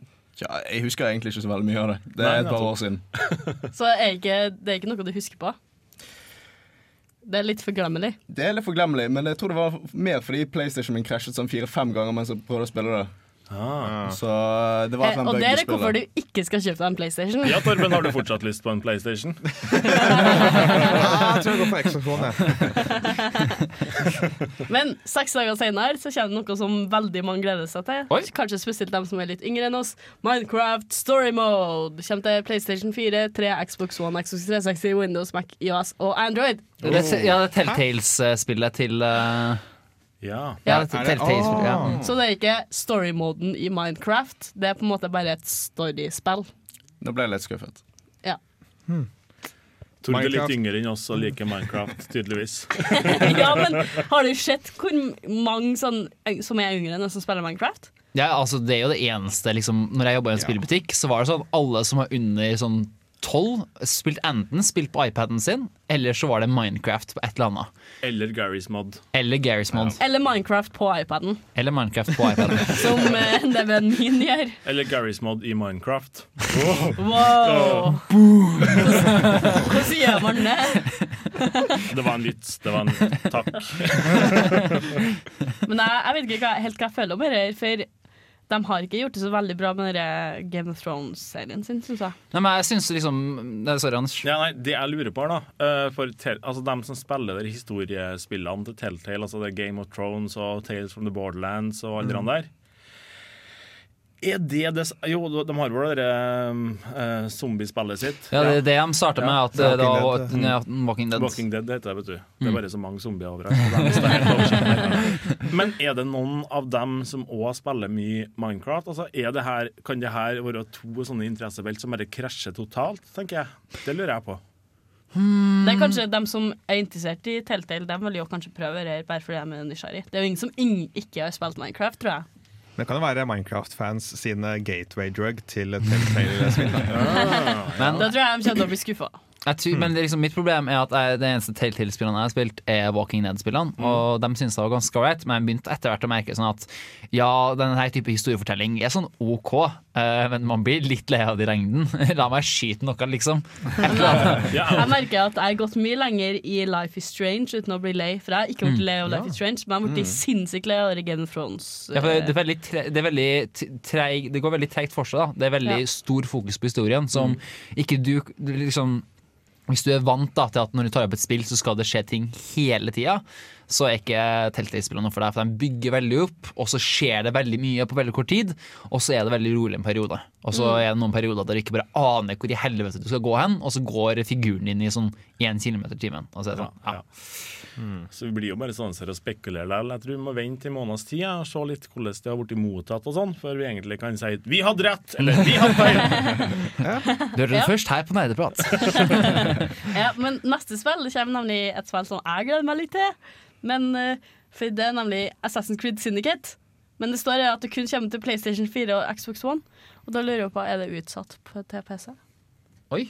ja, jeg husker egentlig ikke så veldig mye av det. Det Nei, er et par år siden. Så er ikke, det er ikke noe du husker på. Det er litt forglemmelig. Det er litt forglemmelig, men jeg tror det var mer fordi PlayStation min krasjet sånn fire-fem ganger mens jeg prøvde å spille det. Ah. Så eh, det var Eh, og det er det hvorfor du ikke skal kjøpe deg en PlayStation. Ja, Torben, har du fortsatt lyst på en PlayStation? Ja, jeg tror jeg går for Xbox One. Men seks dager senere så kommer det noe som veldig mange gleder seg til. Oi. Kanskje spesielt dem som er litt yngre enn oss. Minecraft Story Mode kommer til PlayStation 4, 3, Xbox One, Xbox 360, Windows, Mac, IOS og Android. Det er, ja, det er Telltales-spillet til uh, Ja. Ja, det er Er det- Telltales-spillet, ja. Mm. Så det er ikke story-moden i Minecraft. Det er på en måte bare et storyspill. Da ble jeg litt skuffet. Ja. Tord er litt yngre enn oss og liker Minecraft, tydeligvis. ja, men har du sett hvor mange sånn, som er yngre enn oss som spiller Minecraft? Ja, altså Det er jo det eneste liksom, Når jeg jobba i en spillbutikk, så var det sånn alle som var under sånn 12, spilt enten spilt på iPaden sin, eller så var det Minecraft på et eller annet. Eller Garys Mod. Eller Garys Mod. Eller Minecraft på iPaden, Eller Minecraft på iPaden. som eh, neven min gjør. Eller Garys Mod i Minecraft. Wow! Hvordan gjør man det? Det var en vits. Det var en takk. Men jeg, jeg vet ikke hva, helt hva jeg føler om dette. for de har ikke gjort det så veldig bra med Game of Thrones-serien sin, syns jeg. Nei, men jeg syns liksom Nei, Sorry, Anders. Ja, nei, det jeg lurer på, da eh, For tel altså, dem som spiller der historiespillene til Telltale, altså det er Game of Thrones og Tales from the Borderlands og alle de der Er det det Jo, de har vel det uh, zombiespillet sitt. Ja, det er det de starta med, at Ja, det var Walking Dead. ja, Walking Dead. Walking Dead heter det, vet du. Det er bare så mange zombier overalt. er. Men er det noen av dem som òg spiller mye Minecraft? Altså, er det her, kan det her være to sånne interessefelt som bare krasjer totalt, tenker jeg? Det lurer jeg på. Det er kanskje dem som er interessert i Telltale, de vil jo kanskje prøve det her bare fordi de er nysgjerrig. Det er jo ingen som ikke har spilt Minecraft, tror jeg. Det kan jo være Minecraft-fans sine gateway drug til Telltale-spill. ja, Men Da tror jeg de kommer til å bli skuffa. Jeg tror, Men er liksom, mitt problem er at jeg, det eneste Telltale-spillene jeg har spilt, er Walking Dead-spillene. Og de syns det var ganske ålreit, men jeg begynte etter hvert å merke sånn at ja, denne her type historiefortelling er sånn OK, uh, men man blir litt lei av det i lengden. La meg skyte noe, liksom. Ja, Jeg merker at jeg har gått mye lenger i Life is Strange uten å bli lei. For jeg har ikke blitt lei av Life is Strange, men jeg har blitt sinnssykt lei av Game of Thrones. Ja, for det, det, er veldig tre, det, er veldig treig, det går veldig tregt for seg. da Det er veldig Ja. stor fokus på historien. Som ikke du du liksom Hvis du er vant da til at når du tar opp et spill, så skal det skje ting hele tida, så er ikke Telltale-spillene noe for deg. For de bygger veldig opp, og så skjer det veldig mye på veldig kort tid, og så er det veldig rolig en periode. Og så er det noen perioder der du ikke bare aner hvor i helvete du skal gå hen, og så går figuren din i sånn én kilometer i timen. Og så er det sånn, ja. Ja. Så vi blir jo bare sånn og spekulerer likevel. Jeg tror vi må vente en måneds tid og se litt hvordan det har blitt mottatt og sånn, før vi egentlig kan si vi hadde rett, eller vi hadde feil. Du hører det Ja. først her på Nerdeprat. Ja, men neste spill det kommer nemlig et spill som jeg gleder meg litt til. Men eh, For det er nemlig Assassin's Creed Syndicate. Men det står at det kun kommer til PlayStation 4 og Xbox One. Og da lurer jeg på, er det utsatt til PC? Oi.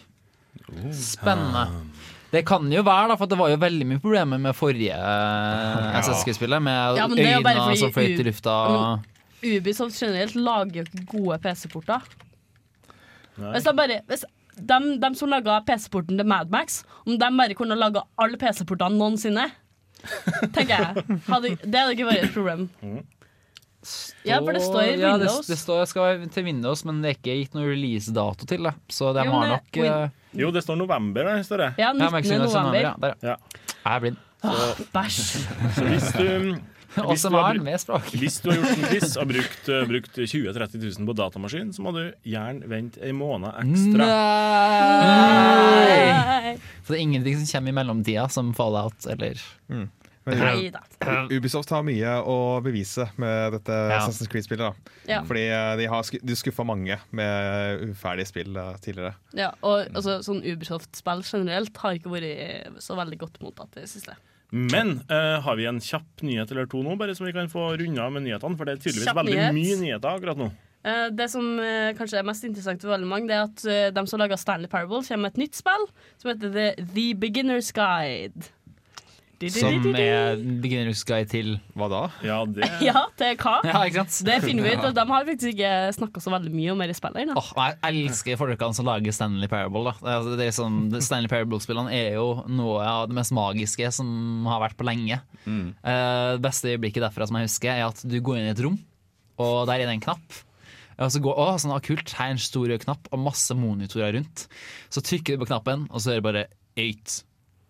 Spennende. Det kan jo være, da, for det var jo veldig mye problemer med forrige ja. SSG-spillet. Med Ja, fordi som fløyt i lufta. Ubisoft generelt lager jo ikke gode PC-porter. Hvis, de bare, hvis de, de som laga PC-porten til Madmax, om de bare kunne laga alle PC-portene noensinne, tenker jeg, hadde, det hadde ikke vært et problem. Ja, for det står i Ja, det, Windows. det står, skal være til Windows, men det er ikke gitt noen releasedato til det. Så de Jo, har nok uh, Jo, det står november der, står det. Ja, ja, 19. Maximum november. Ja, der, ja. Ja. Jeg er blind. Bæsj. Så hvis du, hvis du, har, hvis du har gjort en quiz og brukt, uh, brukt 20 000-30 000 på datamaskin, så må du gjerne vente en måned ekstra. Nei! Nei. Så det er ingenting som kommer i mellomtida, som Fallout eller Men, Nei da. Ubisoft har mye å bevise med dette Ja. Assassin's Creed-spillet. Ja. Fordi eh, de har sku, skuffa mange med uferdige spill eh, tidligere. Ja, og altså, sånn Ubisoft-spill generelt har ikke vært så veldig godt mottatt i det siste. Men uh, har vi en kjapp nyhet eller to nå, bare så vi kan få runda med nyhetene? For det er tydeligvis Kjapp veldig nyhet. mye nyheter akkurat nå. Uh, det som uh, kanskje er mest interessant for veldig mange, Det er at eh, de som laga Stanley Parable, kommer med et nytt spill som heter The, The Beginner's Guide. Som er beginner's guide til Hva da? Ja, det Ja, til hva? Ja, ikke sant? Det finner vi ut, og de har faktisk ikke snakka så veldig mye om det i spillet. ennå. Åh, jeg elsker folkene som lager Stanley Parable. Da. Det er- Det er sånn, Stanley Parable-spillene er jo noe av det mest magiske som har vært på lenge. Eh, det beste øyeblikket derfra som jeg husker, er at du går inn i et rom, og der er det en knapp. Og så går, å, sånn akkult, her er en stor rød knapp og masse monitorer rundt. Så trykker du på knappen, og så er det bare 8.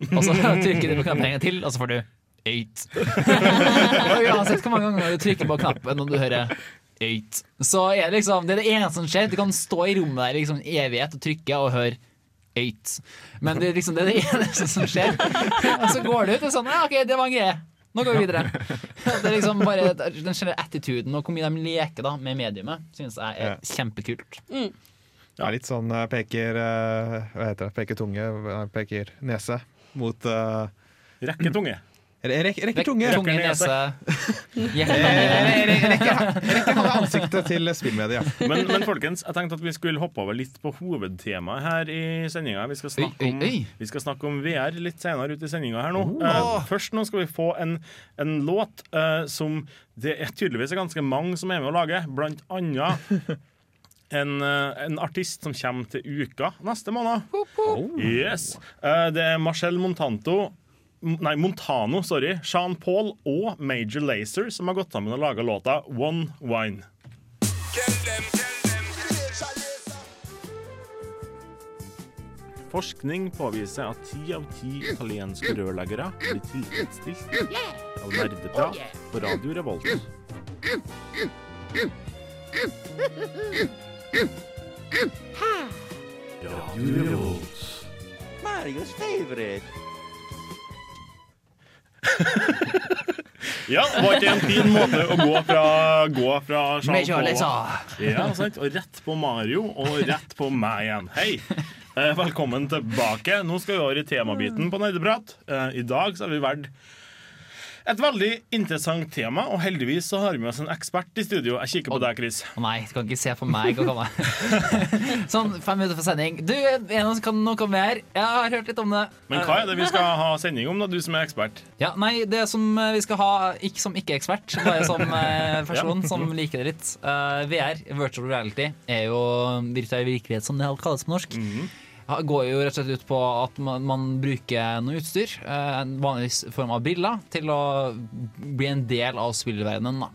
Og så trykker du på knappen en gang til, og så får du eight. og uansett hvor mange ganger du trykker på knappen Når du hører eight, så er det liksom Det er det eneste som skjer. Du kan stå i rommet der i liksom evighet og trykke og høre eight. Men det er liksom det, er det eneste som skjer. Og så går du ut og sånn Ja, OK, det var en greie. Nå går vi videre. Det er liksom bare Den generelle attituden og hvor mye de leker da med mediumet, synes jeg er kjempekult. Ja, litt sånn eh, peker eh, Hva heter det? Peker tunge, eh, peker nese mot uh, Rekketunge Rekketunge Rekker Rek tunge! Tunge, nese, Eh, Rekker ansiktet til spillmediet. Men, men folkens, jeg tenkte at vi skulle hoppe over litt på hovedtemaet her i sendinga. Vi, vi skal snakke om VR litt senere ut i sendinga her nå. Eh, først nå skal vi få en, en låt uh, som det er tydeligvis er ganske mange som er med å lage, blant annet en, eh, en artist som kommer til uka neste måned. Yes. Eh, det er Marcel Montanto Nei, Montano, sorry. Sean Paul og Major Lazer som har gått sammen og laga låta One Wine. Forskning påviser at ti av ti italienske rørleggere blir tilfredsstilt av nerdeprat på Radio Revolt. Radio Revolt. Mario's favorite. Ja, var ikke en fin måte å gå fra, gå fra Jean Paul ja, sant? Og rett på Mario, og rett på meg igjen. Hei! Eh, velkommen tilbake. Nå skal vi over i temabiten på Nerdeprat. Eh, I dag så har vi valgt Et veldig interessant tema, og heldigvis så har vi med oss en ekspert i studio. Jeg kikker på deg, Chris. Å nei, du kan ikke se på meg. komme. sånn fem minutter for sending. Du, en av oss kan noe mer. Jeg har hørt litt om det. Men hva er det vi skal ha sending om, da, du som er ekspert? Ja, nei, Det som eh, vi skal ha, ikke som ikke-ekspert, bare som person person som liker det litt. Uh, VR, virtual reality, er jo virtuell virkelighet, som det kalles på norsk. Ja, går jo rett og slett ut på at man, man bruker noe utstyr, eh, en vanlig form av briller, til å bli en del av spillverdenen. da.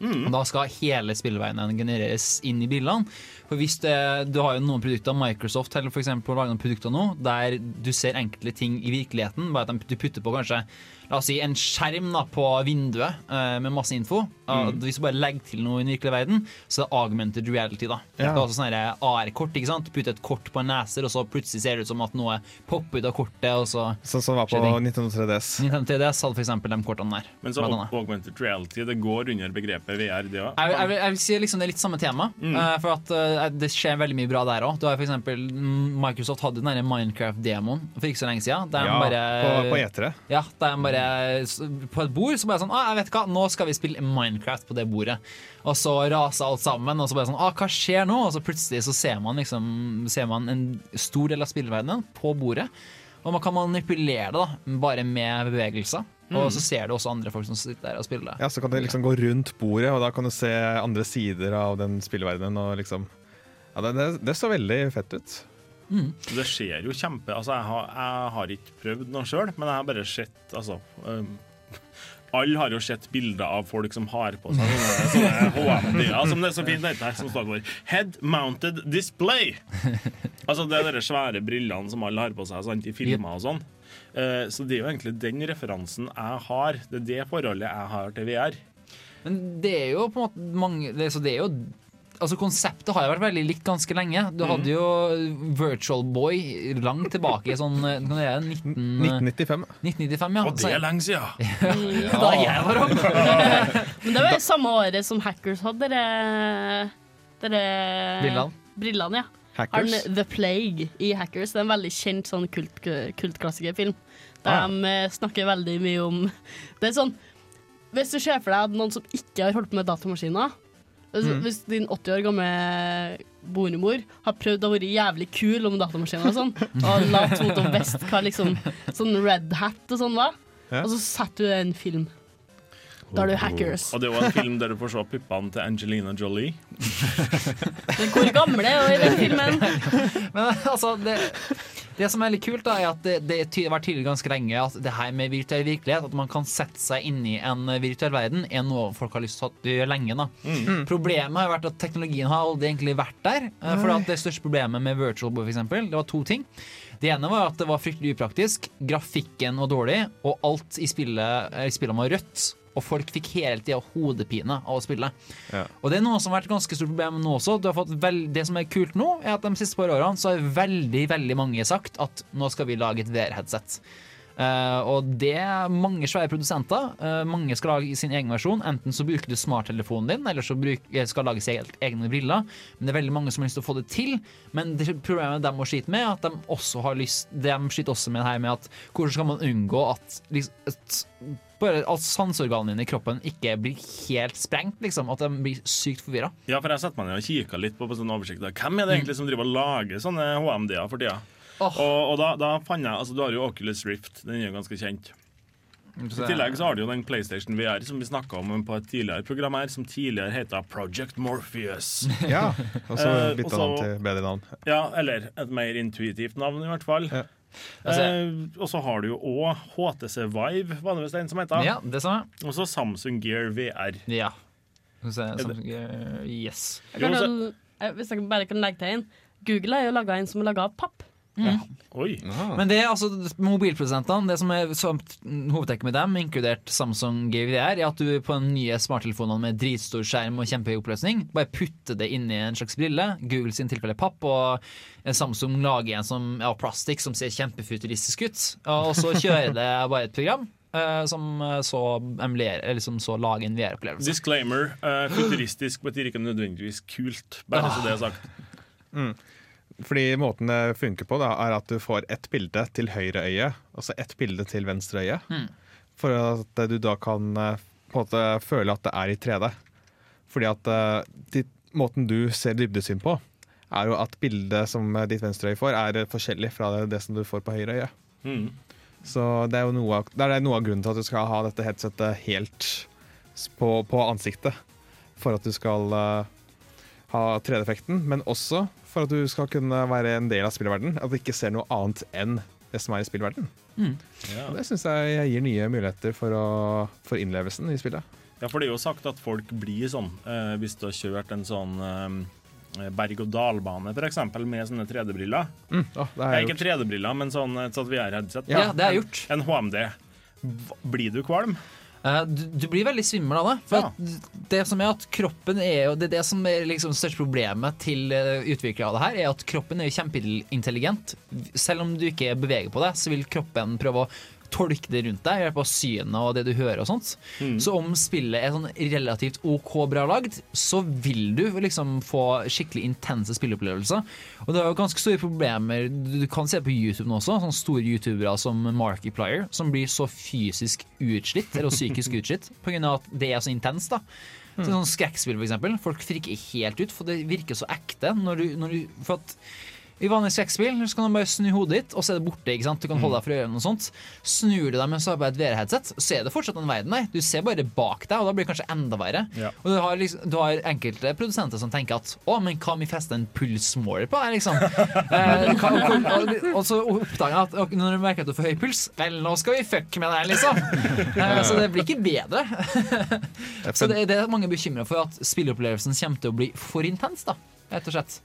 Mm. Da skal hele spillverdenen genereres inn i brillene. For hvis det, Du har jo noen produkter, Microsoft eller for eksempel, lager noen produkter nå, der du ser enkelte ting i virkeligheten. Bare at du putter på kanskje la oss si, en skjerm da, på vinduet eh, med masse info. Og Hvis du bare legger til noe i den virkelige verden, så er det augmented reality. da. Det er også sånne AR-kort. ikke sant? Putte et kort på en neser, og så plutselig ser det ut som at noe popper ut av kortet. og så... Sånn som var på Skjønner. Nintendo 3DS. Nintendo 3DS hadde for eksempel de kortene der. Men så augmented reality, det går under begrepet VR, det òg. Jeg, jeg, jeg vil si liksom det er litt samme tema. eh, for at uh, Det skjer veldig mye bra der òg. Microsoft hadde den Minecraft-demoen for ikke så lenge siden. Der Ja, bare, på, på E3. Ja, der de bare s- På et bord så bare sånn ah, jeg vet hva, Nå skal vi spille Minecraft på det bordet. Og så raser alt sammen. Og så bare sånn ah, Hva skjer nå? Og så plutselig så ser man liksom Ser man en stor del av spillverdenen på bordet. Og man kan manipulere det da bare med bevegelser. Og så ser du også andre folk som sitter der og spiller. Ja, Så kan du liksom gå rundt bordet, og da kan du se andre sider av den spillverdenen. Og liksom Ja, det, det, det så veldig fett ut. Det skjer jo kjempe Altså, jeg har, jeg har ikke prøvd noe sjøl, men jeg har bare sett Altså um, alle har jo sett bilder av folk som har på seg sånne, HM-er, som det er så fint heter som står for Head Mounted Display. Altså det er de svære brillene som alle har på seg sant, i filmer og sånn. Uh, så det er jo egentlig den referansen jeg har. Det er det forholdet jeg har til VR. Men det er jo på en måte mange det, så det er jo Altså Konseptet har jo vært veldig likt ganske lenge. Du hadde jo Virtual Boy langt tilbake i sånn eh, det er 19, 1995. 1995. ja. Og det er lenge siden! da jeg var ung. Men det var jo samme året som Hackers hadde dere, dere Brillene. Brillene, ja. Hackers. den The Plague i Hackers. Det er en veldig kjent sånn kult, kultklassikerfilm. Der Ah. de eh, snakker veldig mye om Det er sånn Hvis du ser for deg at noen som ikke har holdt på med datamaskiner Mm. hvis din 80 år gamle bonemor har prøvd å være jævlig kul om datamaskiner og sånn, og latt henne vite hva liksom sånn Red Hat og sånn var, Ja. og så setter du en film. Da er du hackers. Og det er jo en film der du får se puppene til Angelina Jolie. Hvor gamle er hun i den filmen? Men altså, det, det som er litt kult, da, er at det, det har vært tydelig ganske lenge at det her med virtuell virkelighet, at man kan sette seg inn i en virtuell verden, er noe folk har lyst til å gjøre lenge. da. Problemet har vært at teknologien har aldri egentlig vært der. eh, For at det største problemet med Virtual Boy for eksempel, det var to ting. Det ene var at det var fryktelig upraktisk, grafikken var dårlig, og alt i spillet, eh, i spillet var rødt. Og folk fikk hele tida hodepine av å spille. Ja. Og det er noe som har vært et ganske stort problem nå også. Du har fått vel, det som er kult nå, er at de siste par årene så har veldig veldig mange sagt at nå skal vi lage et VR-headset. Uh, og det er mange svære produsenter. Uh, mange skal lage sin egen versjon. Enten så bruker du smarttelefonen din, eller så bruk, eh, skal lage seg helt egne briller. Men det er veldig mange som har lyst til å få det til. Men det problemet de må slite med, er at de også har lyst De sliter også med det her med at hvordan skal man unngå at, liksom, at bare at sanseorganene dine i kroppen ikke blir helt sprengt, liksom. At de blir sykt forvirra. Ja, for jeg setter meg ned og kikker litt på, på sånne oversikter. Hvem er det egentlig som driver og lager sånne HMD-er for tida? Oh. Og, og da, da fant jeg Altså, du har jo Oculus Rift. Den er jo ganske kjent. I tillegg så har du jo den PlayStation VR som vi snakka om på et tidligere program her, som tidligere heta Project Morpheus. Ja, og så Eh, bytta og han til bedre navn. Ja, eller et mer intuitivt navn, i hvert fall. Ja. Altså, eh, og så har du jo òg HTC Vive, var det visst en som heter. Ja, det samme. Og så Samsung Gear VR. Ja. Samsung, Gear, yes. Jeg kan, Jo, eh, hvis jeg bare kan legge til en. Google har jo laga en som er laga av papp. Oi. Men det er altså mobilprodusentene, det som er som, hovedtrekket med dem, inkludert Samsung GVR, er at du på den nye smarttelefonene med dritstor skjerm og kjempehøy oppløsning, bare putter det inn i en slags brille. Google sin tilfelle papp, og Samsung lager en som er av plastikk som ser kjempefuturistisk ut. Og så kjører det bare et program. Uh, som så eller så lager en VR-opplevelse. Disclaimer. Uh, futuristisk betyr ikke nødvendigvis kult, bare så det er sagt. Fordi måten det funker på, da, er at du får ett bilde til høyre øye, og så ett bilde til venstre øye. For at du da kan eh, på en måte føle at det er i 3D. Fordi at eh, de, måten du ser dybdesyn på, er jo at bildet som eh, ditt venstre øye får, er eh, forskjellig fra det, det som du får på høyre øye. Mm. Så det er jo noe, av- det er noe av grunnen til at du skal ha dette headsetet helt på, på ansiktet. For at du skal eh, ha 3D-effekten, men også for at du skal kunne være en del av spillverdenen. At du ikke ser noe annet enn det som er i spillverdenen. Ja. Det syns jeg gir nye muligheter for, å, for innlevelsen i spillet. Ja, for det er jo sagt at folk blir sånn eh, hvis du har kjørt en sånn eh, berg-og-dal-bane, f.eks., med sånne 3D-briller. Mm, Oh, det er ikke 3D-briller, men sånn, et sånt VR-headset. Ja, det er gjort. En HMD. Blir du kvalm? Eh, Du, du blir veldig svimmel av det. For Ja. det som er at kroppen er Det er det som er liksom største problemet til uh, utviklere av det her, er at kroppen er kjempeintelligent. Selv om du ikke beveger på det, så vil kroppen prøve å tolke det rundt deg, av synet og det du hører og sånt. Så om spillet er sånn relativt OK bra lagd, så vil du liksom få skikkelig intense spilleopplevelser. Og det er jo ganske store problemer du kan se på YouTube nå også, sånne store youtubere som Markiplier, som blir så fysisk utslitt, eller psykisk utslitt, pga. at det er så intenst. da. Så sånn Skrekkspill, eksempel. Folk friker helt ut, for det virker så ekte. Når du, når du, for at i vanlig skrekkspill så kan du bare snu hodet ditt, og så er det borte. ikke sant? Du kan holde deg for ørene og sånt. Snur du deg mens du har på et VR-headset, så er det fortsatt en verden der. Du ser bare bak deg, og da blir det kanskje enda verre. Ja. Og du har, liksom, du har enkelte produsenter som tenker at å, men hva om vi fester en pulsmåler på her, liksom? eh, hva, og, og, og så oppdager jeg at når du merker at du får høy puls, vel, nå skal vi fucke med det her, liksom. Eh, så det blir ikke bedre. så det, det er mange bekymra for at spilleopplevelsen kommer til å bli for intens, da. Rett og slett.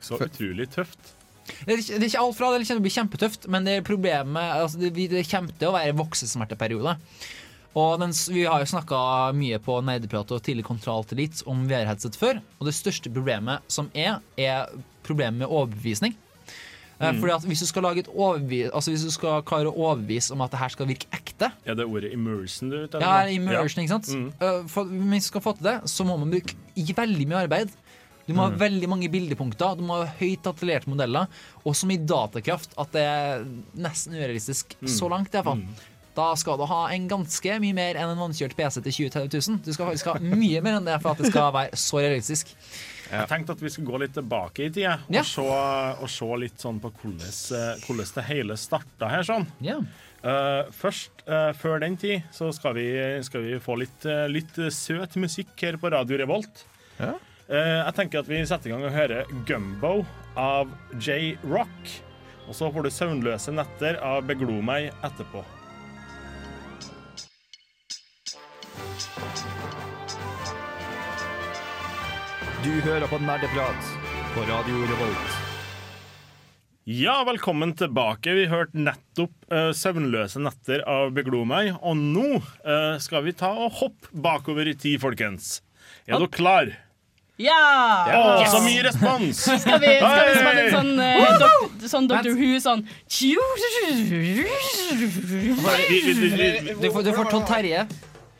Så utrolig tøft. Det er, ikke- det er ikke alt fra det, det kommer til å bli kjempetøft, men det er problemet altså det, vi- det kommer til å være voksesmerteperiode. Og den, s- Vi har jo snakka mye på Nerdeprat og tidlig Kontroll til om VR-headset før. Og det største problemet som er, er problemet med overbevisning. Eh, Fordi at Hvis du skal lage et overbevis, altså hvis du skal klare å overbevise om at det her skal virke ekte, Er det ordet immersion du er ute etter? ja, immersion, ikke sant? Mm. Uh, For, hvis du skal få til det, så må man bruke i veldig mye arbeid. Du må Mm. ha veldig mange bildepunkter, du må ha høyt detaljerte modeller, og så mye datakraft at det er nesten urealistisk. Mm. Så langt, iallfall. Da skal du ha en ganske mye mer enn en vannkjørt PC til 20 000. Du skal faktisk ha mye mer enn det for at det skal være så realistisk. Jeg tenkte at vi skulle gå litt tilbake i tida og, Ja. se, og se litt sånn på hvordan, eh, hvordan det hele starta her. sånn. Ja. Uh, først, uh, før den tid, så skal vi, skal vi få litt, uh, litt søt musikk her på Radio Revolt. Ja. Eh, jeg tenker at vi setter i gang og hører Gumbo av J Rock. Og så får du Søvnløse netter av Beglo meg etterpå. Du hører på Nerdeprat på Radio Revolt. Ja, velkommen tilbake. Vi hørte nettopp uh, 'Søvnløse netter' av Beglo meg. Og nå uh, skal vi ta og hoppe bakover i tid, folkens. Er dere klar? Ja! Å, så mye respons! Skal vi, skal vi spille en sånn, eh, dok, sånn Dr. Who, sånn Du får, du får Todd Terje.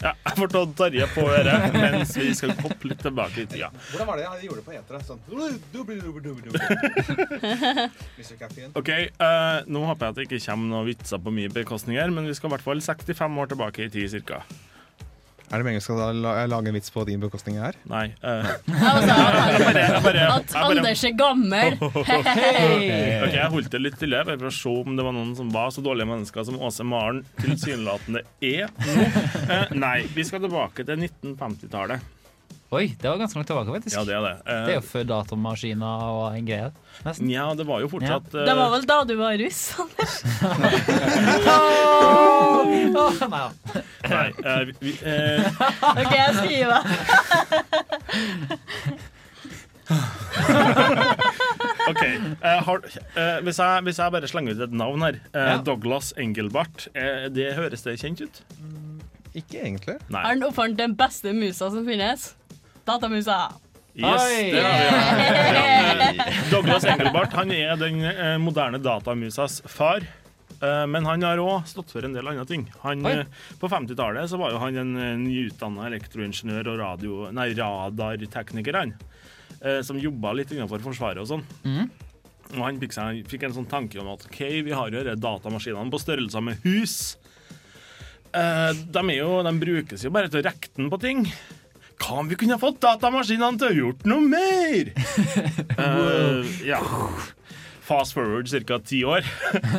ja, jeg får Todd Terje på øret mens vi skal hoppe litt tilbake i tida. Hvordan var det jeg gjorde det på etere? Sånn OK, uh, nå håper jeg at det ikke kommer noen vitser på mye bekostninger, men vi skal i hvert fall 65 år tilbake i tid, cirka. Er det meningen skal da lage en vits på din bekostning her? Nei. altså, jeg bare, jeg bare, At jeg Anders er gammel. Ok, Jeg holdt det litt stille bare for å se om det var noen som var så dårlige mennesker som Åse Maren tilsynelatende er nå. Eh, nei, vi skal tilbake til 1950-tallet. Oi, det var ganske langt tilbake, faktisk. Ja, det er det. Eh, Det er jo før datamaskiner og en greie. Nesten. Ja, det var jo fortsatt eh, Det var vel da du var russ, Anders? Åh, nei da. Nei, eh, vi, eh, OK, jeg skriver. OK. eh, har, eh, hvis, jeg, hvis jeg bare slenger ut et navn her. eh, Ja. Douglas Engelbart. eh, det høres det kjent ut? Ikke egentlig. Nei. Er han oppfant den beste musa som finnes? Datamusa. Yes, Oi! det har vi. Ja, Douglas Engelbart han er den eh, moderne datamusas far. Eh, men han har òg stått for en del andre ting. Han, eh, på 50-tallet var jo han en nyutdanna elektroingeniør og radio, nei, radartekniker, han. eh, som jobba litt innenfor Forsvaret og sånn. Mm. Og han fikk, seg, fikk en sånn tanke om at OK, vi har jo disse datamaskinene på størrelse med hus. eh, de, er jo, de brukes jo bare til å rekke den på ting. Hva om vi kunne ha fått datamaskinene til å gjort noe mer? uh, ja. Fast forward ca. ti år.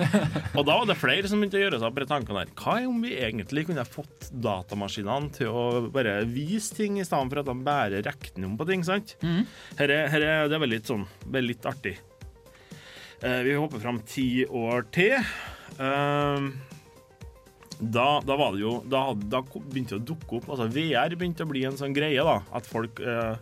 og da var det flere som begynte å gjøre seg opp tankene her. Hva om vi egentlig kunne ha fått datamaskinene til å bare vise ting, i stedet for at de bare regner om på ting? sant? Her er, her er, det er litt sånn, veldig litt artig. Uh, vi hopper fram ti år til. Eh, da, da var det jo Da, da begynte det å dukke opp altså VR begynte å bli en sånn greie. da At folk eh,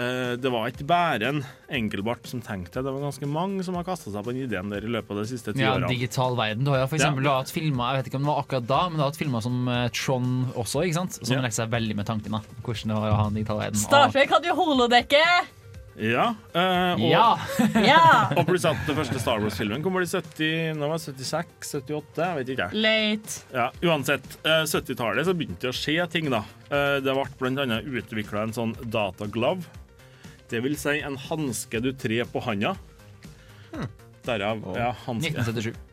eh, Det var ikke bare en enkelbart som tenkte det. Det var ganske mange som har kasta seg på den ideen der i løpet av de siste ti Ja, årene. digital verden. Du har jo for eksempel har hatt filmer, jeg vet ikke om det var akkurat da, men du har hatt filmer som eh, Tron også, ikke sant? Som Ja. leker seg veldig med tanken da. Hvordan det var å ha en digital verden. Star Trek hadde jo holodekket! Ja, eh, og, Ja. Ja! og pluss at den første Star Wars-filmen kommer i 70, nå var det 76, 78, jeg vet ikke. Late. Ja, uansett, eh, 70-tallet så begynte det å skje ting, da. Eh, det ble annet utvikla en sånn dataglove. Det vil si en hanske du trer på handa. Derav ja, hanske. 1977.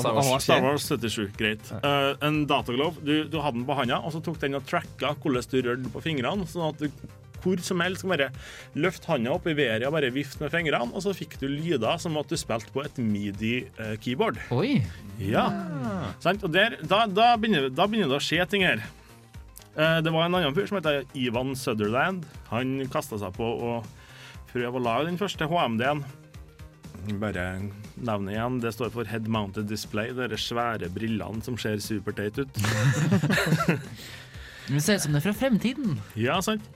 Star Wars, Star Wars 77, greit. Eh, en dataglove. Du, du hadde den på handa, og så tok den og tracka hvordan du rørte på fingrene. sånn at du hvor som helst bare løft handa opp i været og bare vifte med fingrene, og så fikk du lyder som at du spilte på et midi-keyboard. Oi. Ja. ja. Og der, da, da, begynner, da begynner det å skje ting her. Eh, det var en annen fyr som heter Ivan Sutherland. Han kasta seg på å prøve å lage den første HMD-en. Bare nevne igjen, det står for Head Mounted Display. De svære brillene som ser superteite ut. Men ser ut som det er fra fremtiden. Ja, sant.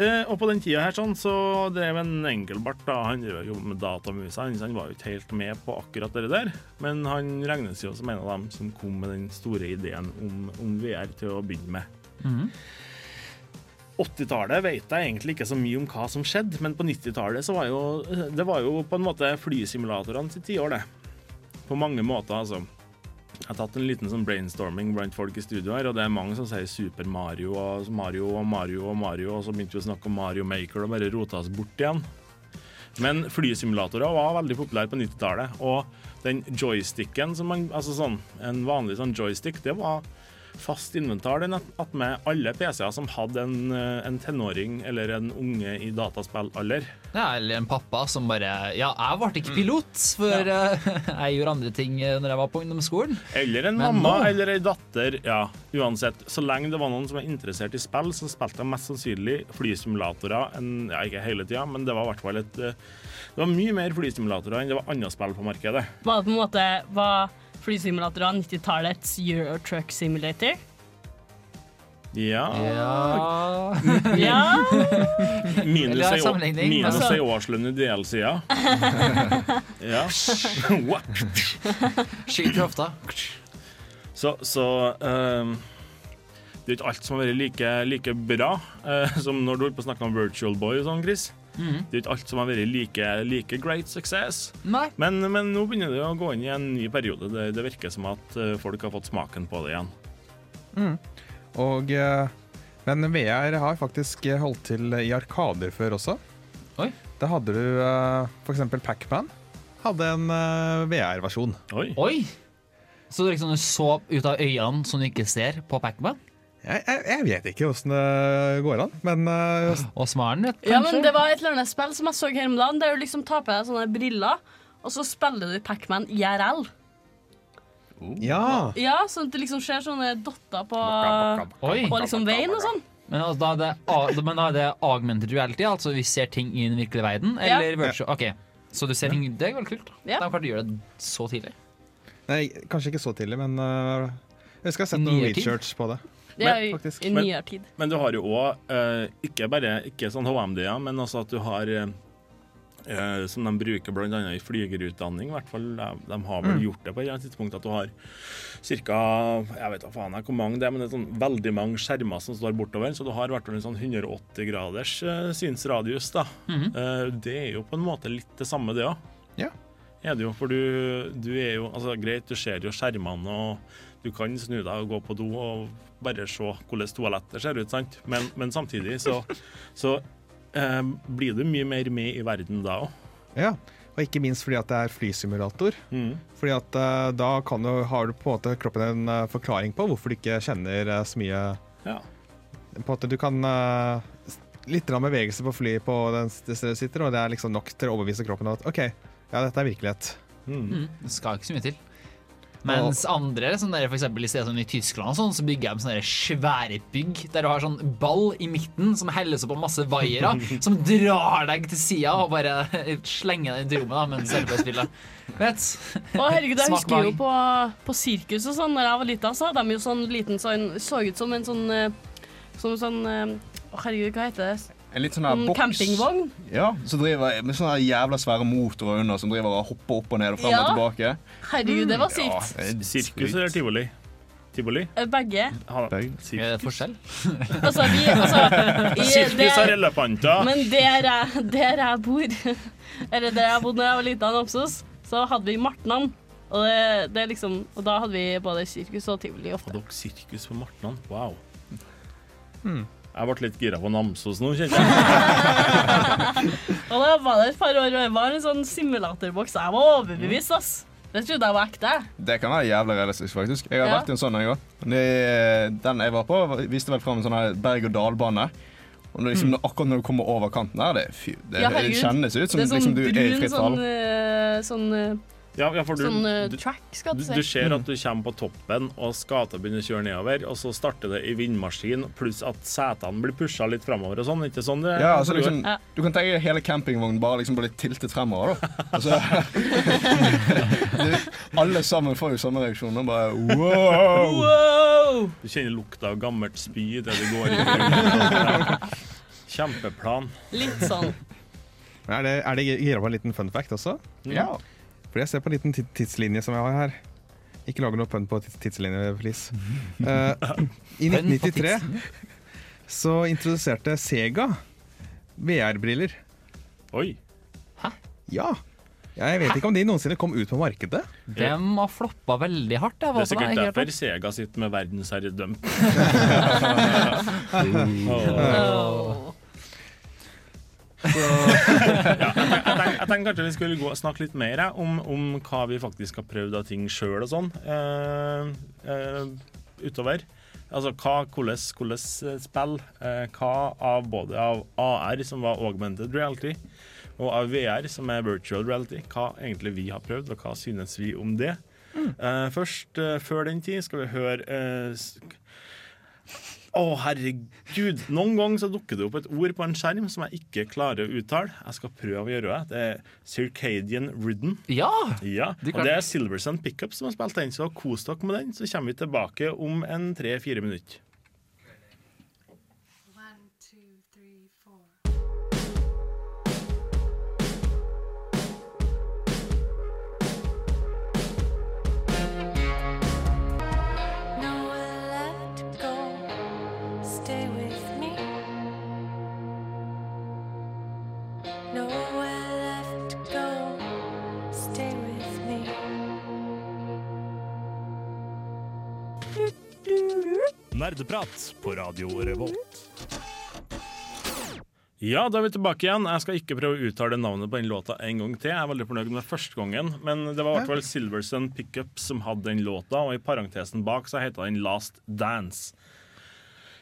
Eh, og på den tida her sånn, så drev en enkelbart da, han drev jo med datamusa, han, han var jo ikke helt med på akkurat det der. Men han regnes jo som en av dem som kom med den store ideen om, om VR til å begynne med. Mhm. 80-tallet vet jeg egentlig ikke så mye om hva som skjedde, men på 90-tallet så var jo det var jo på en måte flysimulatorene sitt tiår, det. På mange måter, altså. Jeg har tatt en liten sånn brainstorming blant folk i studio her, og det er mange som sier Super Mario og Mario og Mario og Mario, og så begynte vi å snakke om Mario Maker og bare rota oss bort igjen. Men flysimulatorer var veldig populære på 90-tallet, og den joysticken som man Altså sånn, en vanlig sånn joystick, det var fast inventar den at med alle PC-er som hadde en, eh, en tenåring eller en unge i dataspillalder. Ja, eller en pappa som bare Ja, jeg ble ikke pilot, for ja. jeg gjorde andre ting eh, når jeg var på ungdomsskolen. Eller en Men mamma nå- eller en datter. Ja, uansett. Så lenge det var noen som var interessert i spill, så spilte de mest sannsynlig flysimulatorer. En, ja, ikke hele tida, men det var i hvert fall et eh, Det var mye mer flysimulatorer enn det var andre spill på markedet. Var det på en måte var flysimulatorer 90-tallets Euro Truck Simulator? Ja. Ja Ja! Minus ei, altså. årslønn i DL-sida. ja. Skyt i hofta. Så, så um, Det er ikke alt som har vært like, like bra uh, som når du holdt på å snakke om Virtual Boy og sånn, Chris. Mhm. Det er ikke alt som har vært like, like great success. Nei. Men, men nå begynner det å gå inn i en ny periode. Det, det virker som at eh, folk har fått smaken på det igjen. Og, eh, men VR har faktisk eh, holdt til i arkader før også. Oi. Da hadde du f.eks. for eksempel Pac-Man. Hadde en eh, VR-versjon. Oi. Oi! Så du liksom så ut av øynene som du ikke ser på Pac-Man? Jeg, jeg, jeg vet ikke åssen det går an, men eh, Og smaren, vet Ja, men det var et eller annet spill som jeg så her om dagen, der du liksom tar på deg sånne briller, og så spiller du Pac-Man IRL. ja. Ja, sånn at det liksom skjer sånne dotter på, på liksom veien og sånn. Men, altså, da er det, men da er det augmented reality, altså vi ser ting i den virkelige verden? Ja. Eller virtual? Ok, Så du ser ting Det er veldig kult. Ja. De klarte du gjøre det så tidlig. Nei, kanskje ikke så tidlig, men uh, jeg jeg har sett I noen research på det. Det er jo faktisk. i nyere tid. Men du har jo òg ikke bare ikke sånn HMD-er, men også at du har eh, eh, Som de bruker bl.a. i flygerutdanning. I hvert fall, de, de har vel gjort det på et eller annet tidspunkt at du har ca. Jeg vet da faen jeg hvor mange det er, men det er sånn veldig mange skjermer som står bortover. Så du har i hvert fall en sånn 180 graders eh, synsradius. da. Eh, det er jo på en måte litt det samme, det òg. Ja. Er det jo, for du, du er jo altså Greit, du ser jo skjermene, og du kan snu deg og gå på do og bare se hvordan toalettet ser ut, sant? Men, men samtidig så, så eh, blir du mye mer med i verden da òg. Ja, Og ikke minst fordi at det er flysimulator. Mm. Fordi at eh, da kan du, har du på en måte kroppen en uh, forklaring på hvorfor du ikke kjenner uh, så mye Ja. På en måte Du kan uh, Litt av bevegelse på flyet på den stedet du sitter, og det er liksom nok til å overbevise kroppen om at OK, ja, dette er virkelighet. Mm, det skal ikke så mye til. Mens andre, som der, for eksempel i stedet som i Tyskland, sånn, så bygger de sånne svære bygg der du har sånn ball i midten som helles opp av masse vaiere, som drar deg til sida og bare slenger deg inn i rommet da, mens du spiller. Vet? Å herregud, jeg Smak husker jo på, på sirkus og sånn, da jeg var liten, så hadde de jo sånn liten sånn Så ut som en sånn eh, Som sånn eh, Å herregud, hva heter det? En litt sånn her boks. campingvogn? Ja, som driver med sånne her jævla svære motorer under, som driver og hopper opp og ned og fram Ja. og tilbake. Herregud, det var sykt. Sirkus eller tivoli? Tivoli? Begge. Begge. Er det forskjell? Altså, vi altså, i, Sirkus har elefanter. Men der jeg, der jeg bor, eller der jeg bodde da jeg var liten Namsos, så hadde vi Martnan. Og, det, det liksom, og da hadde vi både sirkus og tivoli ofte. Hadde dere sirkus på Martnan? Wow. Hmm. Jeg ble litt gira på Namsos nå, kjente jeg. Og da var det et par år, og det var en sånn simulatorboks. Jeg var overbevist, ass. Det trodde jeg var ekte. Det kan være jævlig realistisk, faktisk. Jeg har Ja. vært i en sånn, jeg òg. Den jeg var på, viste vel fram en sånn berg-og-dal-bane. Og liksom, mm. akkurat når du kommer over kanten her, det, det, Ja, det kjennes ut som det er sånn liksom, du er i fritt fall. sånn, eh, sånn, eh, Ja, ja, for du, sånn uh, track, skal du, du si. du ser at du kommer på toppen og skata begynner å kjøre nedover, og så starter det i vindmaskin, pluss at setene blir pusha litt framover og sånn. Ikke sånn det Ja, altså liksom, Ja. Du kan tenke hele campingvognen bare liksom bli tiltet fremover. da altså, du, Alle sammen får jo samme reaksjon. og Bare wow! Wow! Du kjenner lukta av gammelt spy idet du går inn. Kjempeplan. Litt sånn. Er det, er det gira på en liten fun fact også? Ja. Fordi jeg ser på en liten tidslinje som jeg har her. Ikke lager noe pønn på tidslinje, please. Uh, I 1993 så introduserte Sega VR-briller. Oi. Ja. Jeg vet ikke om de noensinne kom ut på markedet. De har floppa veldig hardt. Jeg Det er sikkert det, derfor Sega sitter med verdensherredømt. Oh. Jeg tenker, jeg tenker kanskje vi skulle gå, snakke litt mer jeg, om, om hva vi faktisk har prøvd av ting sjøl og sånn eh, eh, utover. Altså hva, hvordan, hvordan eh, spill, eh, hva av både av AR, som var augmented reality, og av VR, som er virtual reality, hva egentlig vi har prøvd, og hva synes vi om det. Eh, først, eh, før den tid, skal vi høre eh, å, herregud. Noen ganger så dukker det opp et ord på en skjerm som jeg ikke klarer å uttale. Jeg skal prøve å gjøre det. Det er Circadian Ridden. Ja! Ja, Det er og det er Silverson Pickup som har spilt den, så kos dere med den. Så kommer vi tilbake om en tre-fire minutter. Nerdeprat på Radio Revolt. Ja, da er vi tilbake igjen. Jeg skal ikke prøve å uttale navnet på den låta en gang til. Jeg er veldig fornøyd med første gangen, men det var i hvert fall Silverson Pickup som hadde den låta, og i parentesen bak så heter den Last Dance.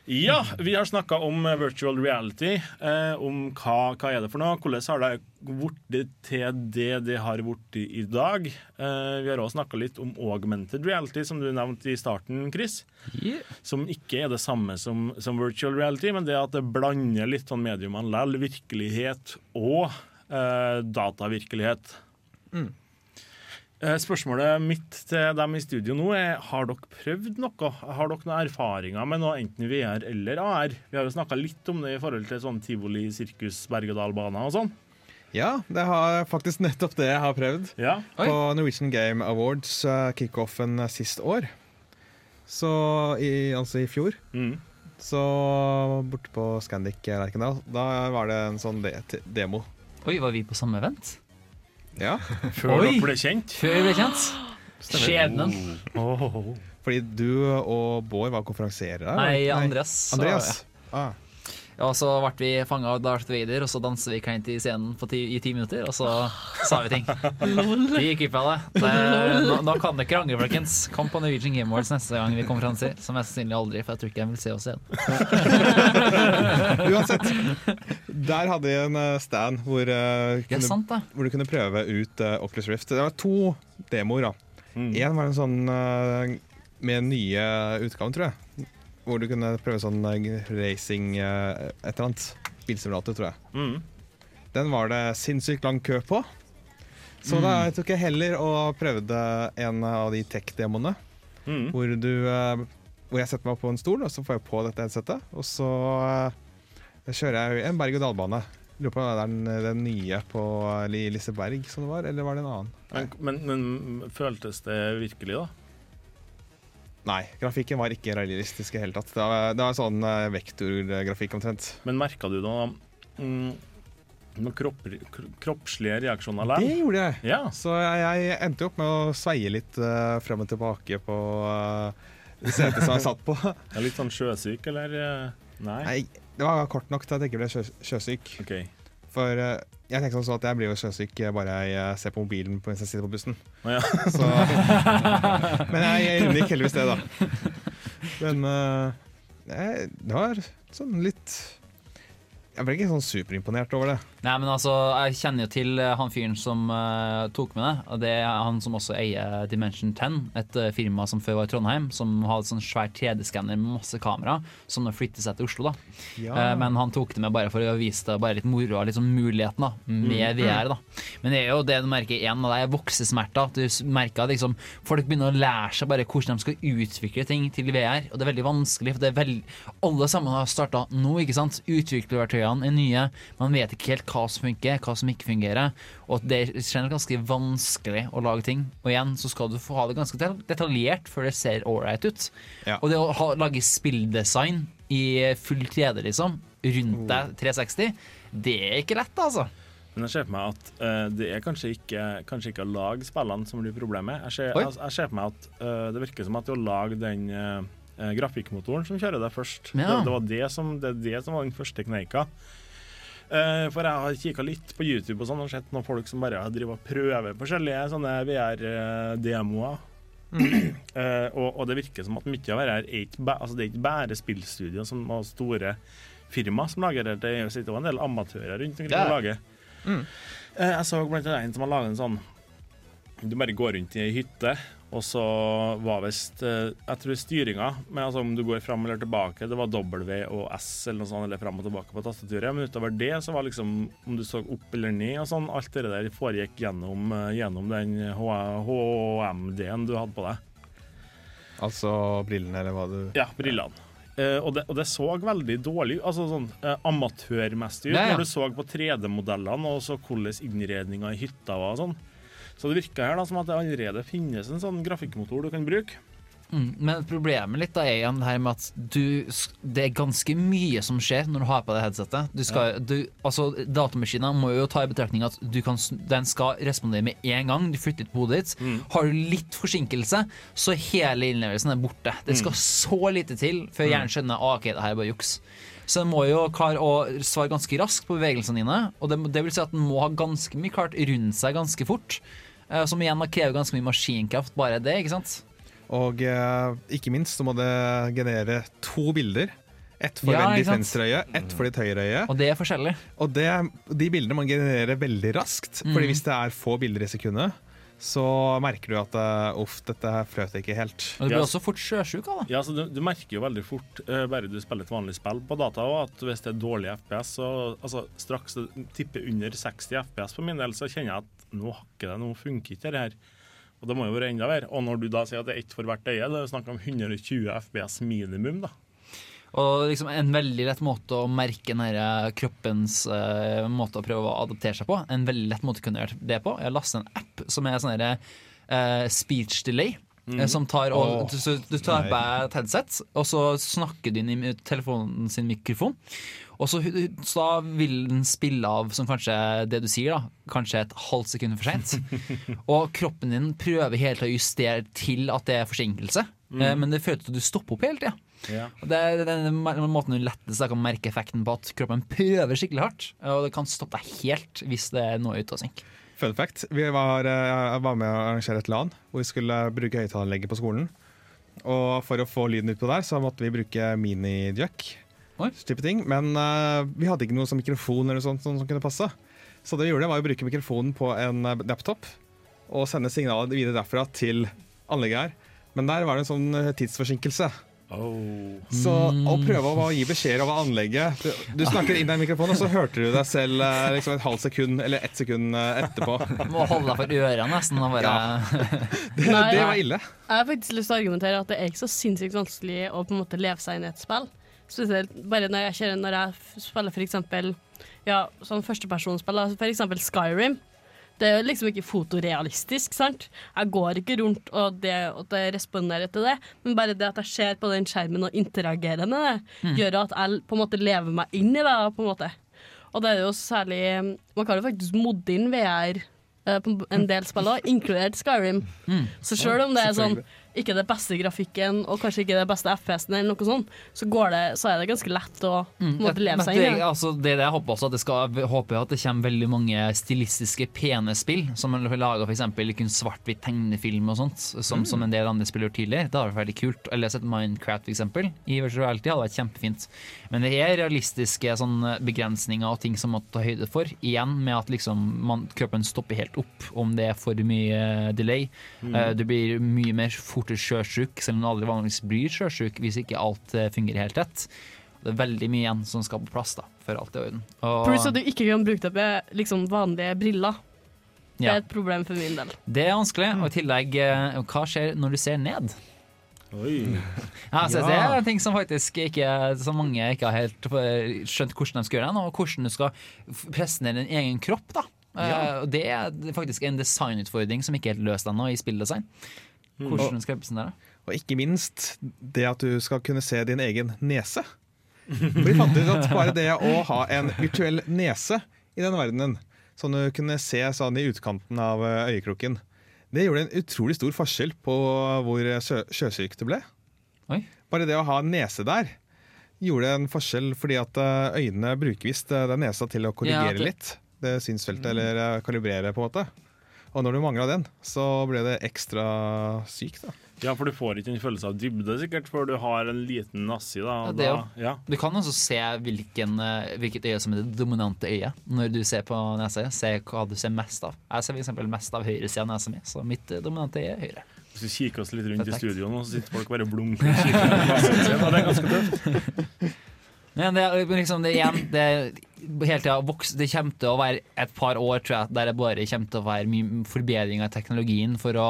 Ja, vi har snakka om eh, virtual reality. Eh, om hva, hva er det for noe, hvordan har det blitt til det det har blitt i dag. Eh, vi har også snakka litt om augmented reality, som du nevnte i starten, Chris. Yeah. Som ikke er det samme som, som virtual reality, men det at det blander litt sånn mediumene likevel. Virkelighet og eh, datavirkelighet. Eh, Spørsmålet mitt til dem i studio nå er har dere prøvd noe? Har dere noen erfaringer med noe enten VR eller AR? Vi har jo snakka litt om det i forhold til sånn tivoli, sirkus, berg-og-dal-baner og sånn. Ja, det har faktisk nettopp det jeg har prøvd. Ja. På Norwegian Game Awards uh, kickoffen uh, sist år. Så i, altså i fjor. Mm. Så borte på Scandic Lerkendal, da var det en sånn de demo. Oi, var vi på samme event? Ja. Før Oi. dere ble kjent. Før vi ble kjent? Skjebnen. Fordi du og Bård var konferansierere? Nei, Andreas. Andreas. så- Andreas. Ah. Og så ble vi fanga av Darth Vader, og så danser vi kleint i scenen på ti, i ti minutter, og så sa vi ting. Vi gikk glipp av det. det nå, nå kan dere angre, folkens. Kom på Norwegian Game Awards neste gang vi konferanser. Som mest sannsynlig aldri, for jeg tror ikke jeg vil se oss igjen. Uansett. Der hadde jeg en eh, stand hvor, uh, kunne, sant hvor du kunne prøve ut uh, Oculus Rift. Det var to demoer. da. Én var en sånn uh, med nye utgaven, tror jeg. Hvor du kunne prøve sånn eh, racing eh, et eller annet. Bilsimulator, tror jeg. Mm. Den var det sinnssykt lang kø på. Så Mm. da tok jeg heller og prøvde en av de tech-demoene. Mm. Hvor, eh, hvor jeg setter meg på en stol, og så får jeg på dette headsetet. Og så eh, kjører jeg en berg-og-dal-bane. Lurer på om det er den, den nye på Liseberg som det var, eller var det en annen? Men, men, men føltes det virkelig, da? Nei, grafikken var ikke realistisk i hele tatt. Det var, det var sånn eh, vektorgrafikk omtrent. Men merka du noe, mm, noen kropp, kroppslige reaksjoner Det gjorde jeg. Ja. Så jeg, jeg endte jo opp med å sveie litt uh, frem og tilbake på uh, setet som jeg satt på. Er litt sånn sjøsyk, eller? eh, Nei? Nei, det var kort nok til at jeg ikke ble sjø, sjøsyk. Ok. For eh, jeg tenker sånn at jeg blir jo sjøsyk eh, bare jeg eh, ser på mobilen mens jeg sitter på bussen. Oh, ja. Så, men jeg, jeg unngikk heldigvis det, da. Men uh, jeg, det var sånn litt Jeg ble ikke sånn superimponert over det. Nei, men altså, Jeg kjenner jo til eh, han fyren som uh, tok med det. og Det er han som også eier Dimension 10, et uh, firma som før var i Trondheim. Som hadde sånn svær 3D-skanner med masse kamera, som nå flytter seg til Oslo. da. Ja. Uh, men han tok det med bare for å vise det bare litt moro og sånn muligheten da, med Mm. VR. da. Men det er jo det du merker igjen, og det er voksesmerter. Du merker at liksom, folk begynner å lære seg bare hvordan de skal utvikle ting til VR. Og det er veldig vanskelig, for det er veld... alle sammen har starta nå, ikke sant. Utviklerverktøyene er nye. Man vet ikke helt hva som funker, hva som ikke fungerer. Og at det er generelt ganske vanskelig å lage ting. Og igjen så skal du få ha det ganske detaljert før det ser ålreit ut. Ja. Og det å ha, lage spilldesign i full 3D, liksom, rundt deg 360, det er ikke lett, altså. Men jeg ser på meg at uh, det er kanskje ikke, kanskje ikke å lage spillene som blir problemet. Jeg ser, jeg, jeg ser på meg at uh, det virker som at det å lage den eh, grafikkmotoren som kjører deg først, Ja. det, det var det som, det, det som var den første kneika. Eh, for jeg har kikka litt på YouTube og sånn og sett noen folk som bare driver og prøver forskjellige sånne VR-demoer. Eh, og, og det virker som at mye av det her er ikke, altså det er ikke bare spillstudio som har store firma som lager det. Det er sitter jo en del amatører rundt omkring og lager. Mm. Uh, Jeg så blant annet en som har laget en sånn Du bare går rundt i ei hytte, og så var visst eh, Jeg tror styringa med altså om du går fram eller tilbake, det var W og S eller noe sånt, eller fram og tilbake på tastaturet. Men utover det så var liksom om du så opp eller ned og sånn, alt det der foregikk gjennom, eh, gjennom den HMD-en du hadde på deg. Altså brillene, eller hva du Ja, brillene. Uh, og, det, og det så veldig dårlig altså sånn uh, amatørmessig ut Ja, ja. når du så på 3D-modellene og så hvordan innredninga i hytta var og sånn. Så det virker her da som at det allerede finnes en sånn grafikkmotor du kan bruke. Mm, men problemet litt da er igjen det her med at du, det er ganske mye som skjer når du har på det headsetet. Du skal, du, altså, datamaskinen må jo ta i betraktning at du kan, den skal respondere med en gang. Du flytter på hodet ditt. Har du litt forsinkelse, så hele innlevelsen er borte. Det skal så lite til før hjernen skjønner ah, ok, det her er bare juks. Så den må jo klare å svare ganske raskt på bevegelsene dine. Og det, det vil si at den må ha ganske mye klart rundt seg ganske fort. Eh, Som igjen krever ganske mye maskinkraft, bare det. ikke sant? Og eh, ikke minst så må det generere to bilder. Ett for Ja, ditt venstre øye, ett for ditt høyre øye. Og det er forskjellig. Og det, de bildene man genererer veldig raskt. Mm. Fordi hvis det er få bilder i sekundet, så merker du at eh, uff, dette her fløt ikke helt. Og du blir Ja. også fort sjøsjuk av det. Ja, så du, du merker jo veldig fort, uh, bare du spiller et vanlig spill på data, også, at hvis det er dårlig FPS, så altså, straks det tipper under 60 FPS for min del, så kjenner jeg at nå hakker det, nå funker ikke det her. Og det må jo være enda verre. Og når du da sier at det er ett for hvert øye, det er jo snakk om 120 FPS minimum, da. Og liksom en veldig lett måte å merke den her kroppens uh, måte å prøve å adaptere seg på. En veldig lett måte å kunne gjøre det på. Jeg lastet en app som er sånn her, eh, speech delay. Mm. Som tar og, oh, du, du tar på deg et headset, og så snakker du inn i telefonen sin mikrofon. Og så, så da vil den spille av som kanskje det du sier, da. Kanskje et halvt sekund for seint. og kroppen din prøver hele tida å justere til at det er forsinkelse. Mm. eh, men det føles som du stopper opp hele tida. Ja. Det er den måten du lettest kan merke effekten på at kroppen prøver skikkelig hardt. Og det kan stoppe deg helt hvis det er noe ute å synke. Fun fact. Vi var, eh, var med å arrangere et LAN hvor vi skulle bruke høyttaleranlegget på skolen. Og for å få lyden ut på der, så måtte vi bruke mini-jack. Type ting. Men uh, vi hadde ikke noe som mikrofon eller noe sånt som, som kunne passe. Så det vi gjorde, var å bruke mikrofonen på en eh, laptop og sende signalet videre derfra til anlegget her. Men der var det en sånn tidsforsinkelse. tidsforsinkelse. Så å prøve å gi beskjeder over anlegget Du, du snakker inn i mikrofonen, og så hørte du deg selv eh, liksom et halvt sekund eller ett sekund etterpå. etterpå. Må holde deg for ørene nesten. Og bare Det, Nei. det var ille. Jeg har faktisk lyst til å argumentere at det er ikke så sinnssykt vanskelig å på en måte leve seg inn i et spill. Spesielt bare når jeg, kjører, når jeg spiller for eksempel ja, sånn førstepersonsspill, da, for eksempel Skyrim. Det er jo liksom ikke fotorealistisk, sant? Jeg går ikke rundt og det, og jeg responderer til det, men bare det at jeg ser på den skjermen og interagerer med det, Mm. gjør at jeg på en måte lever meg inn i det. på en måte. Og det er jo særlig Man kan jo faktisk modde inn VR eh, på en del spill òg, inkludert Skyrim. Så sjøl om det er sånn ikke det beste grafikken og kanskje ikke det beste FPS-en, eller noe sånt, så, går det, så er det ganske lett å mm. måtte leve seg inn i. altså, det er det jeg håper også, at det skal, håper jeg at det kommer veldig mange stilistiske, pene spill, som man lager f.eks. kun svart-hvitt tegnefilm og sånt, som, Mm. som en del andre spiller tidligere. Det hadde vært veldig kult. Eller sett Minecraft eksempel, i virtual reality, hadde vært kjempefint. Men det er realistiske sånn, begrensninger og ting som må ta høyde for. Igjen med at liksom, man, kroppen stopper helt opp om det er for mye delay. Mm. Uh, du blir mye mer fortere sjøsjuk, selv om du aldri vanligvis blir sjøsjuk hvis ikke alt eh, fungerer helt rett. Det er veldig mye igjen som skal på plass da, før alt er i orden. Og Pluss at du ikke kan bruke det med liksom, vanlige briller. Det Ja. er et problem for min del. det er vanskelig. Og i tillegg, eh, hva skjer når du ser ned? Oi. Ja, altså, Ja. Det er en ting som faktisk ikke så mange ikke har helt eh, skjønt hvordan de skal gjøre, og hvordan du skal presse ned din egen kropp. da. Eh, Ja. Det er faktisk en designutfordring som ikke er helt løst ennå i spilldesign. Mm. Hvordan Og- skal jeg representere? Og ikke minst det at du skal kunne se din egen nese. For vi fant ut at bare det å ha en virtuell nese i denne verdenen, som du kunne se sånn i utkanten av eh, øyekroken, det gjorde en utrolig stor forskjell på hvor sjø sjøsyk du ble. Bare det å ha en nese der gjorde en forskjell, fordi at eh, øynene bruker visst eh, den nesa til å korrigere Ja, det- litt. Det synsfeltet, eller eh, kalibrere, på en måte. Og når du mangla den, så ble det ekstra sykt. da. Ja, for du får ikke en følelse av dybde sikkert før du har en liten nazi. Da, Ja, det da, jo. ja. Du kan også se hvilken, eh, hvilket øye som er det dominante øyet når du ser på nesa. Se hva du ser mest av. Jeg ser for eksempel mest av høyresida av nesa mi, så mitt eh, dominante øye er høyre. Hvis vi kikker oss litt rundt i studio nå, så sitter folk bare og blunker og kikker. Det er ganske tøft. Men det, er liksom, det, igjen, det, hele tida vokse. det kommer til å være et par år tror jeg, der det bare kommer til å være mye forbedring av teknologien for å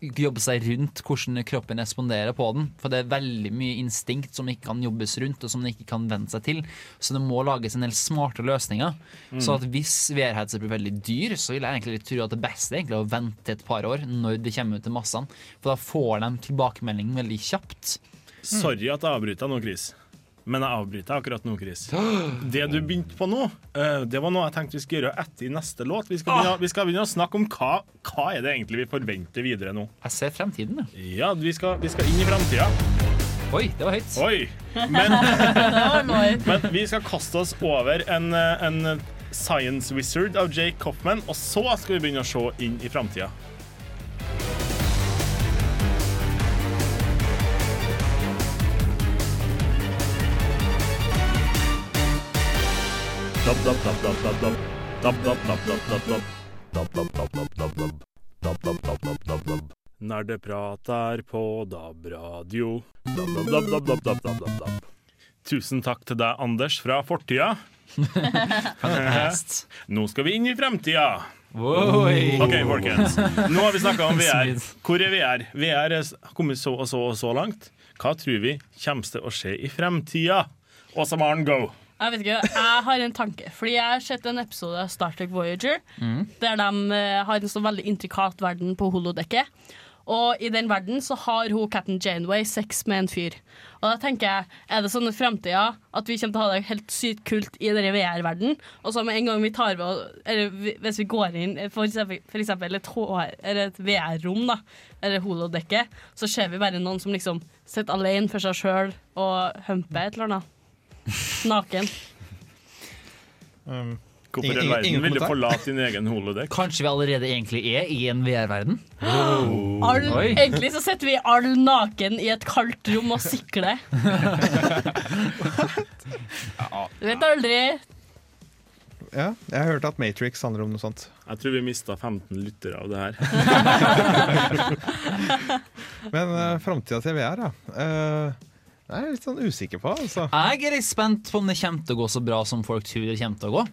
jobbe seg rundt hvordan kroppen responderer på den. For det er veldig mye instinkt som ikke kan jobbes rundt, og som den ikke kan venne seg til. Så det må lages en del smarte løsninger. Mm. Så at hvis VR-headset blir veldig dyr, så vil jeg egentlig tro at det beste er å vente et par år når det kommer ut til massene. For da får de tilbakemeldingen veldig kjapt. Sorry at jeg avbryter nå, Chris. Men jeg avbryter akkurat nå, Chris. Det du begynte på nå, eh, det var noe jeg tenkte vi skulle gjøre etter neste låt. Vi skal begynne, vi skal begynne å snakke om hva, hva er det egentlig vi forventer videre nå. Jeg ser fremtiden, ja. Ja, vi skal, vi skal inn i fremtida. Oi, det var høyt. Oi! Men, men vi skal kaste oss over en, eh, en Science Wizard av Jake Coffman, og så skal vi begynne å se inn i framtida. Nerdeprat er på DAB-radio. Tusen takk til deg, Anders, fra fortida. Nå skal vi inn i fremtida. Oi. OK, folkens. Nå har vi snakka om VR. Hvor er VR? VR er kommet så og så og så langt. Hva tror vi kommer til å skje i fremtida? Åsa Maren, go! Jeg vet ikke, jeg har en tanke. Fordi jeg har sett en episode av Star Trek Voyager Mm. der de eh, har en så veldig intrikat verden på holodekket. Og i den verden så har hun Captain Janeway sex med en fyr. Og da tenker jeg, er det sånn i framtida at vi kommer til å ha det helt sykt kult i denne VR-verden, og så med en gang vi tar ved Eller hvis vi går inn for eksempel, for eksempel et, et VR-rom, da, eller holodekke, så ser vi bare noen som liksom sitter alene for seg sjøl og humper et eller annet. Naken. Um, Hvorfor i all verden Ville vil du forlate din egen holodeck? Kanskje vi allerede egentlig er i en VR-verden? All, egentlig så sitter vi all naken i et kaldt rom og sikler. Du vet aldri. Ja, jeg har hørt at Matrix handler om noe sånt. Jeg tror vi mista 15 lyttere av det her. Men uh, framtida til VR, ja. Eh, jeg er litt sånn usikker på, altså. Jeg er litt spent på om det kommer til å gå så bra som folk tror det kommer til å gå.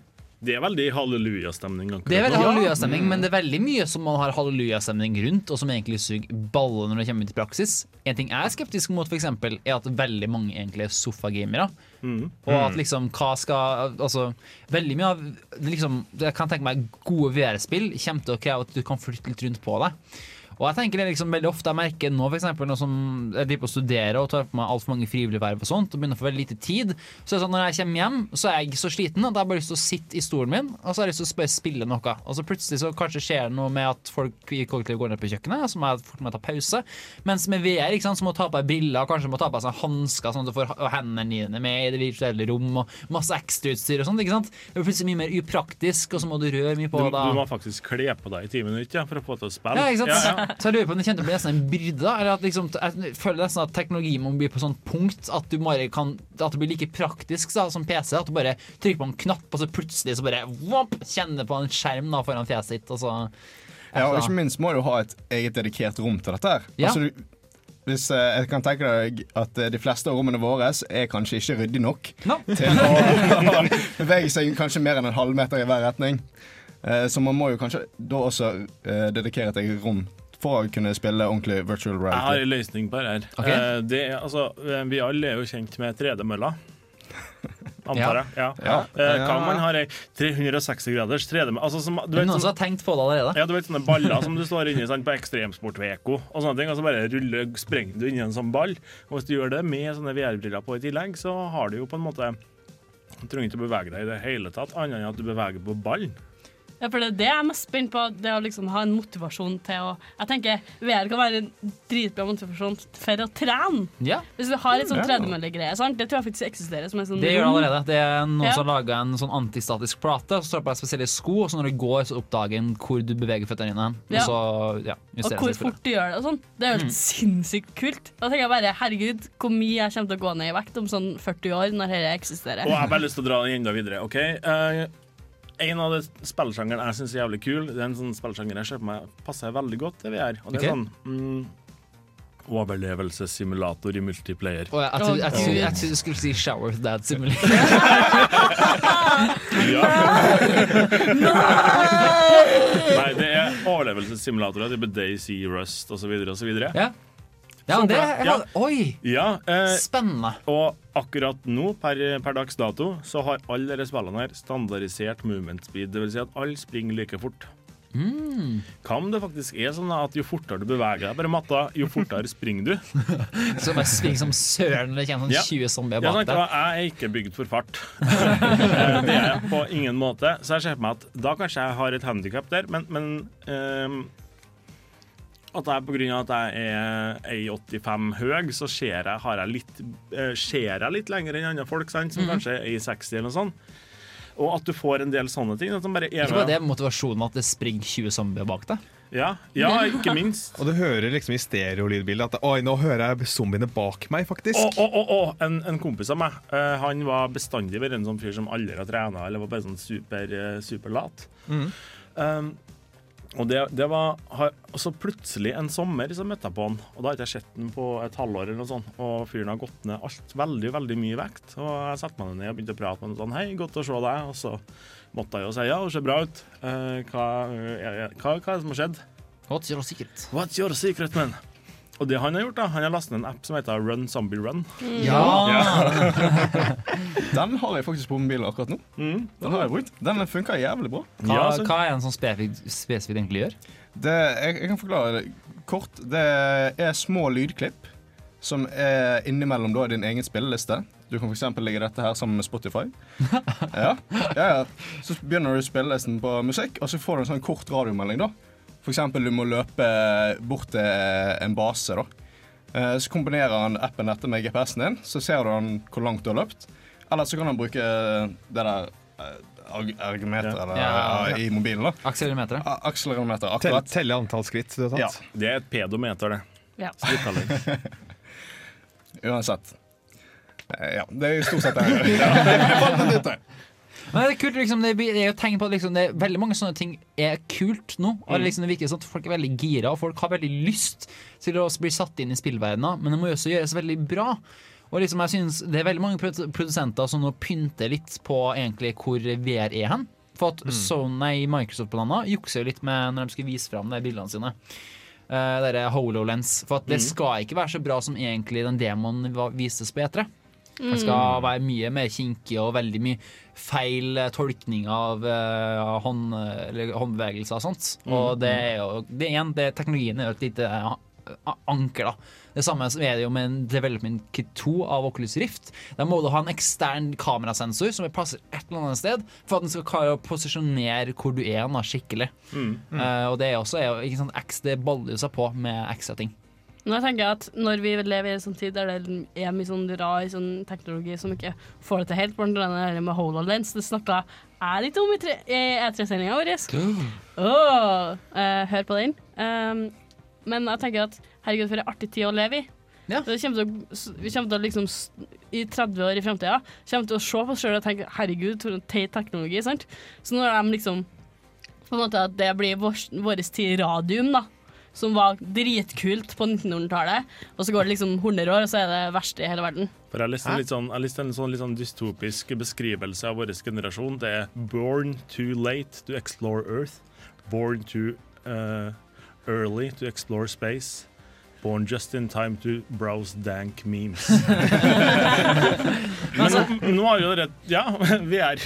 Det er veldig hallelujastemning. Det er veldig hallelujastemning, men det er veldig mye som man har hallelujastemning rundt, og som egentlig suger baller når det kommer ut i praksis. En ting jeg er skeptisk mot, for eksempel, er at veldig mange egentlig er sofagamere. Mm. Og at liksom, hva skal Altså, veldig mye av liksom, Jeg kan tenke meg gode VR-spill kommer til å kreve at du kan flytte litt rundt på deg. Og jeg tenker det liksom veldig ofte jeg merker nå for eksempel, nå jeg driver på å studere og tar på meg altfor mange frivillige verv og sånt, og begynner å få veldig lite tid, så er det sånn når jeg kommer hjem, så er jeg så sliten at jeg har bare lyst til å sitte i stolen min og så har jeg lyst til å bare spille noe. Og så plutselig så kanskje skjer det noe med at folk i kollektivet går ned på kjøkkenet, så må jeg fort ta pause. Mens med VR ikke sant, så må du ta på deg briller, kanskje må ta på deg sånn hansker sånn at du får hendene dine med i det virtuelle rom, og masse ekstrautstyr og sånt. ikke sant? Det blir plutselig mye mer upraktisk, og så må du røre mye på Du, du må faktisk kle på deg i ti minutter ja, for å få til å spille. Ja, Så jeg lurer på om det kommer til å bli en byrde. Eller at liksom, jeg føler nesten at teknologi må bli på sånn punkt at du bare kan At det blir like praktisk da, som PC. At du bare trykker på en knapp, og så plutselig så bare whoop, kjenner på en skjerm da foran fjeset ditt. Og så Ja, og ikke minst må du ha et eget dedikert rom til dette. her. Ja. Altså, du, hvis, eh, jeg kan tenke deg at eh, De fleste av rommene våre er kanskje ikke ryddig nok til å bevege seg kanskje mer enn en halvmeter i hver retning. Eh, Så man må jo kanskje da også dedikere et eget rom for å kunne spille ordentlig virtual reality? Jeg har en løsning på det her. Okay. Eh, Det altså, eh, vi alle er jo kjent med 3D-mølla. Antar jeg. Ja. Ja. Eh, Hva man har ei 360 graders 3D-mølle? Altså, som- du Det vet noen som, som har tenkt på det allerede. Ja, du vet sånne baller som du står inni sant, på Ekstremsportveko og sånne ting, og så bare ruller, sprenger du inni en sånn ball. Og hvis du gjør det med sånne VR-briller på i tillegg, så har du jo på en måte Du trenger ikke å bevege deg i det hele tatt, annet enn at du beveger på ballen. Ja, for det er det jeg er mest spent på. Det å liksom ha en motivasjon til å Jeg tenker VR kan være en dritbra motivasjon for å trene. Ja. Hvis vi har et sånt Ja. tredemøllegreie. sant? Det tror jeg faktisk eksisterer. som sånn Det gjør det allerede. Det er noen Ja. som har laga en sånn antistatisk plate. Så står det på deg spesielle sko, og så når du går, så oppdager en hvor du beveger føttene dine. Ja. Og så, ja, Og hvor fort du gjør det og sånn. Det er jo helt Mm. sinnssykt kult. Da tenker jeg bare herregud, hvor mye jeg kommer til å gå ned i vekt om sånn 40 år, når dette eksisterer. Og jeg har bare lyst til å dra det enda videre. ok? Eh, en av de spillsjangerne jeg syns er jævlig kul, det er en sånn spillsjanger jeg ser på meg passer veldig godt til VR. Og det er sånn mm, Overlevelsessimulator i multiplayer. Oh, jeg, trodde- trodde- jeg skulle si Shower Dad Simulator. Nei, det er overlevelsessimulatorer type Daisy, Rust osv. osv. Ja. Ja, det er- Oi! Ja, eh, Spennende. Og akkurat nå, per, per dags dato, så har alle disse spillene her standardisert movement speed. Det vil si at alle springer like fort. Mm. Hva om det faktisk er sånn at jo fortere du beveger deg, bare matta, jo fortere springer du? Så bare springer som søren når det kommer Ja. sånn 20 zombier bak deg. jeg er ikke bygd for fart. Eh, det er jeg på ingen måte. Så jeg ser på meg at da kanskje jeg har et handikap der, men, men ehm, at jeg av at jeg er 1,85 høy, så ser jeg, har jeg litt, eh, ser jeg litt lenger enn andre folk, sant, som mm. kanskje er i 60 eller noe sånt. Og at du får en del sånne ting. At de bare er med. det motivasjonen at det springer 20 zombier bak deg. Ja, ja, ikke minst. Og du hører liksom i stereolydbildet at Oi, nå hører jeg zombiene bak meg, faktisk. Å, å, å, å, en, en kompis av meg eh, Han var bestandig vært en sånn fyr som aldri har trena, eller var bare sånn super, eh, superlat. Mm. Um, og det, det var Og så plutselig en sommer så møtte jeg på han, og da har ikke jeg sett han på et halvår, eller noe sånt, og fyren har gått ned alt veldig veldig mye vekt. Og jeg satte meg ned og begynte å prate med han sånn Hei, godt å se deg. Og så måtte jeg jo si ja, det ser bra ut. Eh, hva, eh, hva, hva er det som har skjedd? What's your secret? What's your secret, man? Og det han har gjort, da, han har lastet ned en app som heter Run Zombie Run. Ja! Den har jeg faktisk på mobilen akkurat nå. Mm. Den har jeg brukt. Den funker jævlig bra. Hva, hva er en sånn spesifikt spesifik egentlig gjør? Det, jeg, jeg kan forklare det kort. Det er små lydklipp som er innimellom da din egen spilleliste. Du kan f.eks. legge dette her sammen med Spotify. Ja, ja, ja. Så begynner du spillelisten på musikk, og så får du en sånn kort radiomelding. da. F.eks. du må løpe bort til en base. da. Eh, Så kombinerer han appen dette med GPS-en din, så ser du han hvor langt du har løpt. Eller så kan han bruke det der eh, arg- Ja. Ja. ja, i mobilen. da. Akselerometer. Akselerometer, akkurat. telle antall skritt du har tatt. Ja. Det er et pedometer, det. Ja. Uansett. Eh, Ja, det er jo stort sett det Men det er kult, liksom, det er jo tegn på at liksom, det er veldig mange sånne ting er kult nå. Og det, liksom, det virker sånn at Folk er veldig gira, og folk har veldig lyst til å bli satt inn i spillverdenen, men det må jo også gjøres veldig bra. Og liksom, jeg synes Det er veldig mange produsenter som nå pynter litt på egentlig hvor VR er hen. For at Sony, i Microsoft-planene jukser jo litt med når de skal vise fram de bildene sine. Uh, det er HoloLens. For at det skal ikke være så bra som egentlig den demoen vises på E3. Det skal være mye mer kinkig og veldig mye feil eh, tolkning av uh, hånd, eller håndbevegelser og sånt. Og det er jo det igjen, det, Teknologien er jo et lite eh, anker, da. Det samme er det jo med en Development Kit 2 av Oculus Rift. Der må du ha en ekstern kamerasensor som er plassert et eller annet sted, for at den skal klare å posisjonere hvor du er nå, skikkelig. Eh, og det er også er jo, ikke sant, X, det baller seg på med X-setting. Nå tenker jeg at Når vi lever i en sånn tid der det er mye sånn rar sånn teknologi som ikke får det til helt, blant annet med HoloLens, det snakka jeg litt om i E3-sendinga vår. Oh, uh, hør på den. Um, men jeg tenker at herregud, for en artig tid å leve i. Ja. Det kommer til å, vi kommer til å liksom I 30 år i framtida kommer til å se på oss sjøl og tenke herregud, for en teit teknologi. sant? Så nå er de liksom På en måte at det blir vår, vår tid radium, da. Som var dritkult på 1900-tallet. Og så går det liksom 100 år, og så er det verst i hele verden. For Jeg har lyst til, litt sånn, en sånn, litt sånn dystopisk beskrivelse av vår generasjon. Det er 'born too late to explore Earth'. 'Born too uh, early to explore space'. 'Born just in time to browse dank memes'. Men nå, nå har jo rett Ja, vi er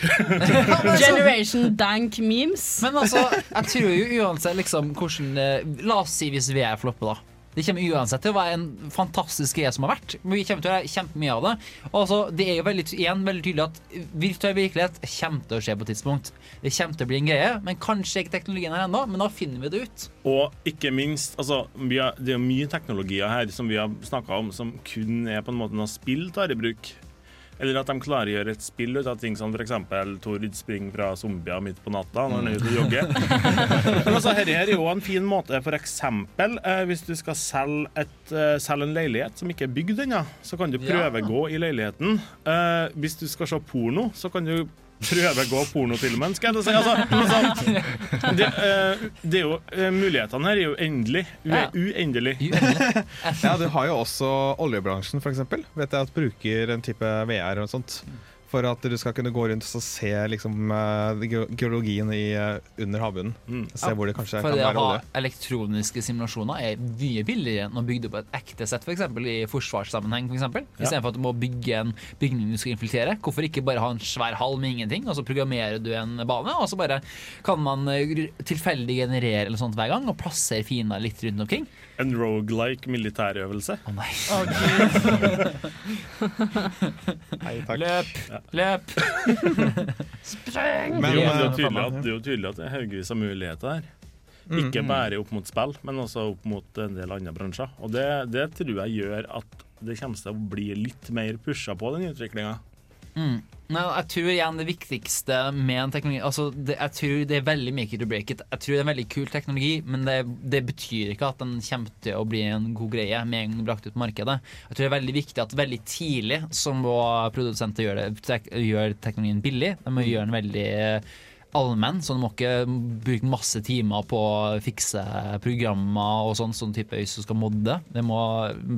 Generation dank memes. Men altså, jeg tror jo uansett liksom hvordan eh, La oss si hvis VR flopper, da. Det kommer uansett til å være en fantastisk greie som har vært. Vi kommer til å gjøre kjempemye av det. Og altså, det er jo veldig, igjen veldig tydelig at virtuell virkelighet kommer til å skje på et tidspunkt. Det kommer til å bli en greie, men kanskje ikke teknologien her ennå. Men da finner vi det ut. Og ikke minst, altså, har, det er mye teknologier her som vi har snakka om, som kun er på en måte noe spill tar i bruk. Eller at de gjøre et spill ut av ting som f.eks. Tord springer fra zombier midt på natta når han er ute og jogger. Men altså, her er jo en fin måte, f.eks. Eh, hvis du skal selge, et, eh, selge en leilighet som ikke er bygd ennå, så kan du Ja. prøvegå i leiligheten. Eh, hvis du skal se porno, så kan du prøvegå pornofilmen, skal jeg til å si. Altså, altså, det, eh, det er jo, eh, mulighetene her er jo endelig. Ue, Ja. Uendelig. Ja, du har jo også oljebransjen, f.eks. Vet jeg at bruker en type VR og sånt. For at du skal kunne gå rundt og se liksom, eh, geologien i, eh, under havbunnen. Mm. Se hvor det kanskje For kan det å være ha olje. elektroniske simulasjoner er mye billigere enn å bygge opp et ekte sett, f.eks. i forsvarssammenheng. For eksempel. Ja. Istedenfor at du må bygge en bygning du skal infiltrere. Hvorfor ikke bare ha en svær hall med ingenting, og så programmerer du en bane, og så bare kan man eh, tilfeldig generere eller sånt hver gang, og plassere fiender litt rundt omkring. En rogelike militærøvelse. Å nei. Nei, takk. Løp! Løp! Men, det, er jo, det, tydelig at, det er jo tydelig at det er haugevis av muligheter her. Ikke bare opp mot spill, men også opp mot en del andre bransjer. Og det, det tror jeg gjør at det kommer til å bli litt mer pusha på den utviklinga. Mm. Nei, jeg tror igjen det viktigste med en teknologi altså det, Jeg tror det er veldig make it or break it. Jeg tror det er en veldig kul teknologi, men det, det betyr ikke at den kommer til å bli en god greie med en gang den blir ut på markedet. Jeg tror det er veldig viktig at veldig tidlig så må produsenter gjøre, det, tek, gjøre teknologien billig. De må gjøre den veldig allmenn, så du må ikke bruke masse timer på å fikse programmer og sånn, sånn type hvis du skal modde. Det må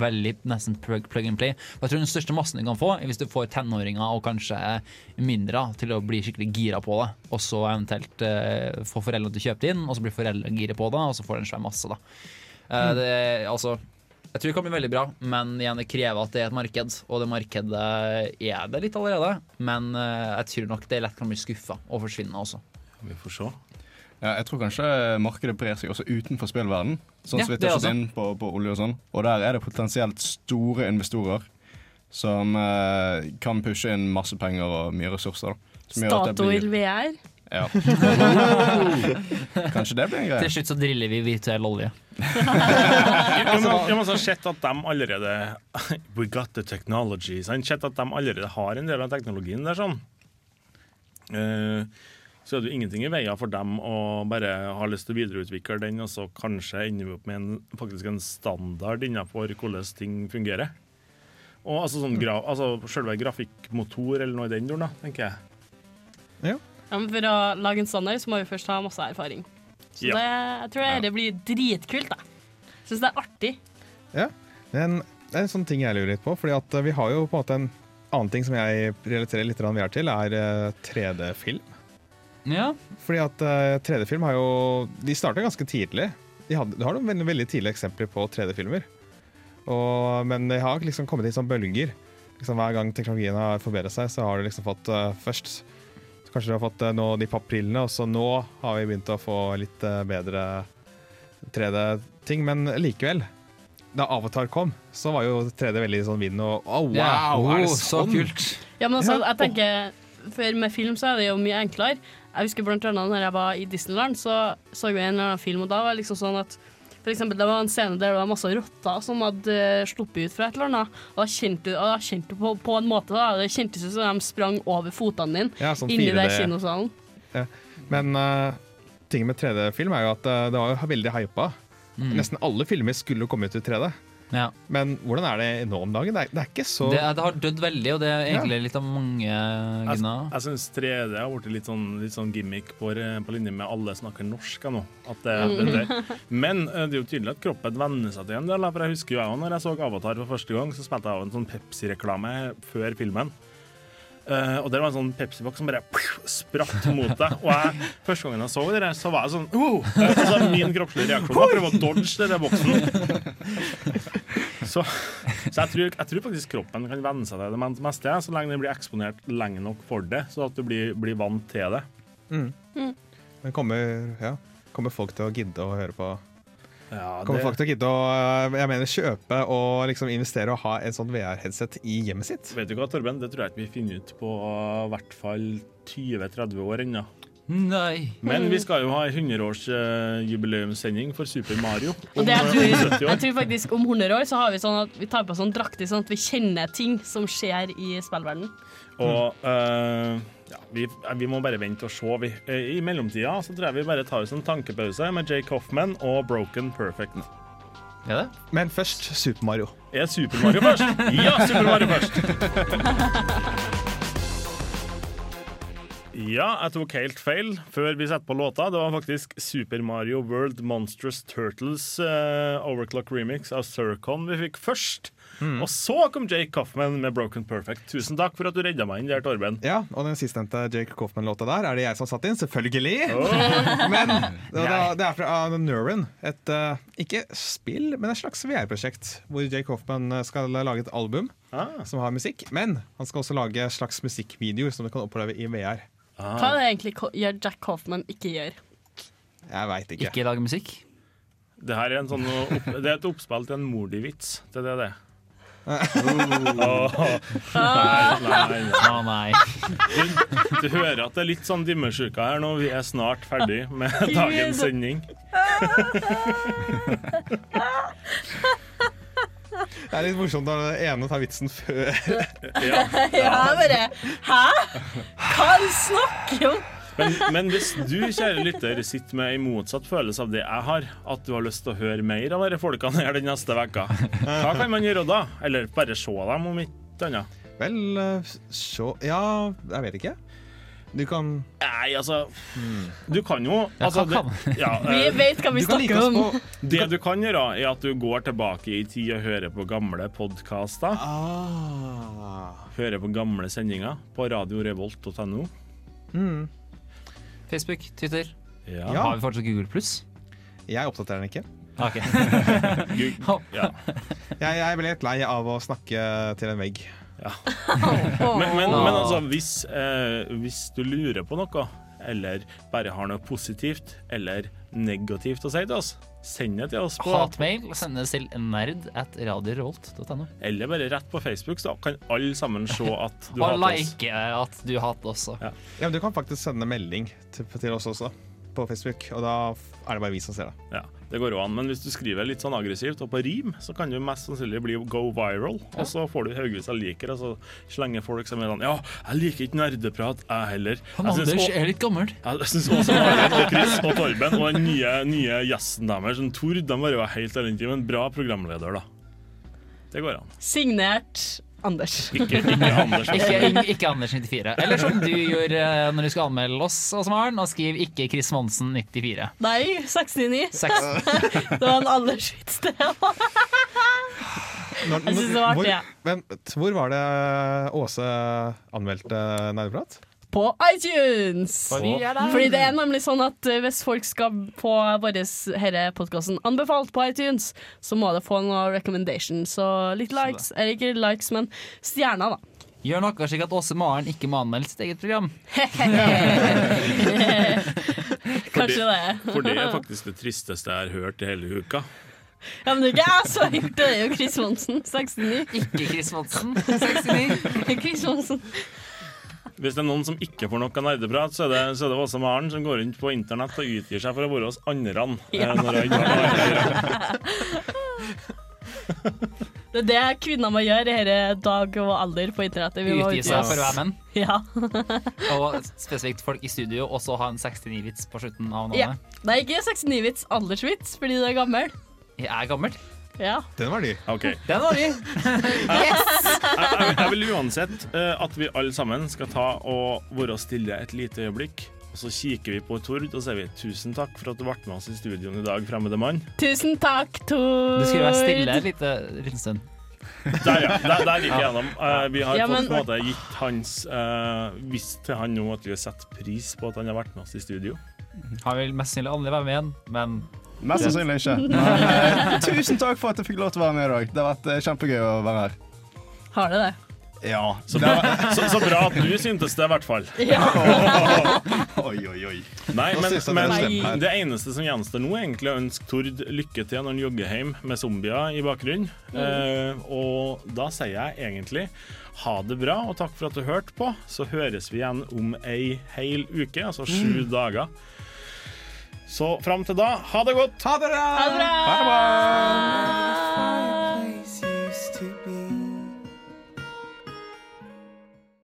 veldig nesten plug, plug and play. Og jeg tror den største massen du kan få, er hvis du får tenåringer og kanskje mindre til å bli skikkelig gira på det, og så eventuelt eh, få foreldrene til å kjøpe det inn, og så blir foreldrene gira på det, og så får du en svær masse. da. Eh, det, altså, jeg tror det kan bli veldig bra, men igjen, det krever at det er et marked. Og det markedet er det litt allerede, men eh, jeg tror nok det lett kan bli skuffa og forsvinne også. Vi får se. Ja, jeg tror kanskje markedet brer seg også utenfor spillverden. Sånn Ja, som vi tar også. inn på, på olje og sånn. Og der er det potensielt store investorer som eh, kan pushe inn masse penger og mye ressurser. Statoil blir- VR. Ja. Kanskje det blir en greie. Til slutt så driller vi virtuell olje. Jeg må, ha sett at de allerede We got the technology. Så har sett at de allerede har en del av teknologien der. sånn Uh, Så er det jo ingenting i veien for dem å bare ha lyst til å videreutvikle den, og så kanskje ender vi opp med en, faktisk en standard innenfor hvordan ting fungerer. Og altså sånn gra altså selve grafikkmotor eller noe i den duren, tenker jeg. Ja, men for å lage en standard så må vi først ha masse erfaring. Så Ja. det, jeg tror det, det blir dritkult. da. Syns det er artig. Ja, men det er en sånn ting jeg lurer litt på, fordi at eh, vi har jo på en måte en annen ting som jeg relaterer litt mer til, er eh, 3D-film. Ja. Fordi at eh, 3D-film har jo De starta ganske tidlig. De, hadde, de har noen veldig, veldig tidlige eksempler på 3D-filmer. Men det har liksom kommet i sånn bølger. Liksom Hver gang teknologien har forbedret seg, så har du liksom fått uh, først Kanskje du har fått eh, nå de papprillene, og så nå har vi begynt å få litt eh, bedre 3D-ting. Men likevel, da Avatar kom, så var jo 3D veldig sånn vind og Å, wow! Ja, er det sånn? så kult. Ja, men altså, jeg tenker For med film så er det jo mye enklere. Jeg husker blant annet når jeg var i Disneyland, så så vi en eller annen film, og da var det liksom sånn at for eksempel, det var en scene der det var masse rotter som hadde eh, sluppet ut fra et eller annet. Og da kjente du, og kjente på, på en måte da, Det kjentes ut som de sprang over fotene dine Ja, sånn inni 4D. der kinosalen. Ja. Men uh, tingen med 3D-film er jo at uh, det var jo veldig hypa. Mm. Nesten alle filmer skulle komme ut i 3D. Ja. Men hvordan er det nå om dagen? Det er, det er ikke så Det, det har dødd veldig, og det er egentlig litt av mange grunner. jeg syns 3D har blitt litt sånn, litt sånn gimmick på, på linje med alle snakker norsk nå. At det, det, det. Men eh, det er jo tydelig at kroppen venner seg til en del. For jeg husker jo jeg også, når jeg så Avatar for første gang, så spilte jeg av en sånn Pepsi-reklame før filmen. Eh, og der var en sånn Pepsi-boks som bare spratt mot deg. Og jeg, første gangen jeg så det, der, så var jeg sånn oh! Eh, altså, Min kroppslige reaksjon var å prøve å dodge den boksen. Så, så jeg, tror, jeg tror faktisk kroppen kan venne seg til det men- meste, så lenge den blir eksponert lenge nok for det, så at du blir, blir vant til det. mm. Men kommer, ja, kommer folk til å gidde å høre på Ja, Kommer det- folk til å gidde å eh, jeg mener, kjøpe og liksom investere og ha en sånn VR-headset i hjemmet sitt? Vet du hva, Torben? Det tror jeg ikke vi finner ut på i hvert fall 20-30 år ennå. Nei. Men vi skal jo ha 100-årsjubileumssending for Super Mario. Og det jeg, uh, tror, jeg tror faktisk om 100 år så har vi sånn at vi tar på sånn drakter sånn at vi kjenner ting som skjer i spillverdenen. Og uh, ja, vi, vi må bare vente og se. Vi, eh, I mellomtida så tror jeg vi bare tar oss en tankepause med Jake Hoffman og Broken Perfect. Er det? Men først Super Mario. Er Super Mario først? Ja, Super Mario først! Ja, jeg tok helt feil før vi setter på låta. Det var faktisk Super Mario World Monstrous Turtles uh, Overclock remix av Surcon vi fikk først. Og så kom Jake Coffman med Broken Perfect. Tusen takk for at du redda meg inn der, Torben. Ja, og den sistnevnte Jake Coffman-låta der er det jeg som satt inn, selvfølgelig. Oh. Men det, det, er fra uh, Neuron. Et uh, ikke spill, men et slags VR-prosjekt. Hvor Jake Hoffman uh, skal lage et album Ah. som har musikk. Men han skal også lage slags musikkvideoer som du kan oppleve i VR. Hva er det egentlig gjør Jack Hoffman ikke gjør? Jeg veit ikke. Ikke lage musikk? Det her er, en sånn, opp, det er et oppspill til en Mordi-vits. Det er det det. Åh, nei, nei, nei. Du, du hører at det er litt sånn dimmersjuka her nå. Vi er snart ferdig med dagens sending. Det er litt morsomt når den ene tar vitsen før. Ja. Ja, bare Hæ? Hva er det du snakker om? Men, men hvis du, kjære lytter, sitter med en motsatt følelse av det jeg har, at du har lyst til å høre mer av disse folkene her den neste vekka, hva kan man gjøre da? Eller bare se dem, om ikke annet? Vel, se Ja, jeg vet ikke. Du kan Nei, altså Du kan jo Ja, altså, det, ja, Vi eh, vet hva vi Du snakker om. Det du kan gjøre, er at du går tilbake i tid og hører på gamle podkaster. ah. Hører på gamle sendinger på radiorevolt.no. mm. Facebook, Twitter. Ja. Ja. Har vi fortsatt Google pluss? Jeg oppdaterer den ikke. Ok. Gud, ja. Jeg, jeg ble litt lei av å snakke til en vegg. Men, men, men altså, hvis, eh, hvis du lurer på noe, eller bare har noe positivt eller negativt å si til oss, send det til oss på Hatmail sendes til nerd at. Eller bare rett på Facebook, så kan alle sammen se at du hater oss. Og like at du hater oss. Ja. Ja, men Du kan faktisk sende melding til, til oss også, på Facebook, og da er det bare vi som ser det. Ja, det går jo an, men hvis du skriver litt sånn aggressivt og på rim, så kan du mest sannsynlig bli go viral, og så får du haugevis av liker, og så slenger folk som med sånn Ja, jeg liker ikke nerdeprat, jeg heller. Han Jeg Anders også- er litt gammel. Jeg syns også Maren og Chris og Torben og den nye, nye gjesten deres, Tord, de var jo helt elendige, men bra programleder, da. Det går an. Signert Anders. Ikke, ikke Anders. Ikke, ikke, Anders 94. Eller som du gjorde eh, når du skal anmelde oss, Åse og skriv ikke Chris Monsen 94. Nei, 69. 6. det var en aldersvits, det. Når- Jeg synes det var hvor, artig, ja. Vent, hvor var det Åse anmeldte Nerdeprat? På iTunes! Er. Fordi det er nemlig sånn at eh, hvis folk skal få denne herre podkasten anbefalt på iTunes, så må det få noen recommendations Så litt likes, eller ikke likes, men stjerner, da. Gjør noe slik at Åse Maren ikke må anmelde sitt eget program. Kanskje det. For det er faktisk det tristeste jeg har hørt i hele uka. Ja, men det er ikke jeg som har gjort det, det er jo Chris Monsen, 69. Ikke Chris Monsen 69. Chris Monsen. Hvis det er noen som ikke får noe nerdeprat, så er det, så er det også Maren som går rundt på internett og utgir seg for å være oss andre. Ja. eh, gjøre. Det er det kvinner må gjøre i denne dag og alder på internettet. Vi må Utgi seg for å være menn. Ja. Og spesifikt folk i studio og så ha en 69-vits på slutten av ja. navnet. Ja. Nei, ikke 69-vits aldersvits fordi du er gammel. Jeg er gammel. Ja. Den var ny. Okay. Den var ny. Jeg, jeg, jeg vil uansett eh, at vi alle sammen skal ta og være stille et lite øyeblikk. Og så kikker vi på Tord og sier vi tusen takk for at du ble med oss i studioen i dag, fremmede mann. Tusen takk, Tord. Du skulle være stille en lite, liten stund. Der, ja. Der, der gikk jeg gjennom. Uh, vi har Ja, men- på en måte gitt hans uh, Visst til han nå at vi har satt pris på at han har vært med oss i studio. Han vil mest sannsynlig aldri være med igjen, men Mest sannsynlig ikke. Men, eh, tusen takk for at jeg fikk lov til å være med i dag. Det har vært eh, kjempegøy å være her. Har det det? Ja. Så bra, så, så bra at du syntes det, i hvert fall. Ja. Oi, oi, oi. Nei, men, det men det eneste som gjenstår nå, er egentlig å ønske Tord lykke til når han jogger hjem med zombier i bakgrunnen. Eh, og da sier jeg egentlig ha det bra, og takk for at du hørte på. Så høres vi igjen om ei hel uke, altså sju dager. Så fram til da, ha det godt. Ha det bra! Ha det bra.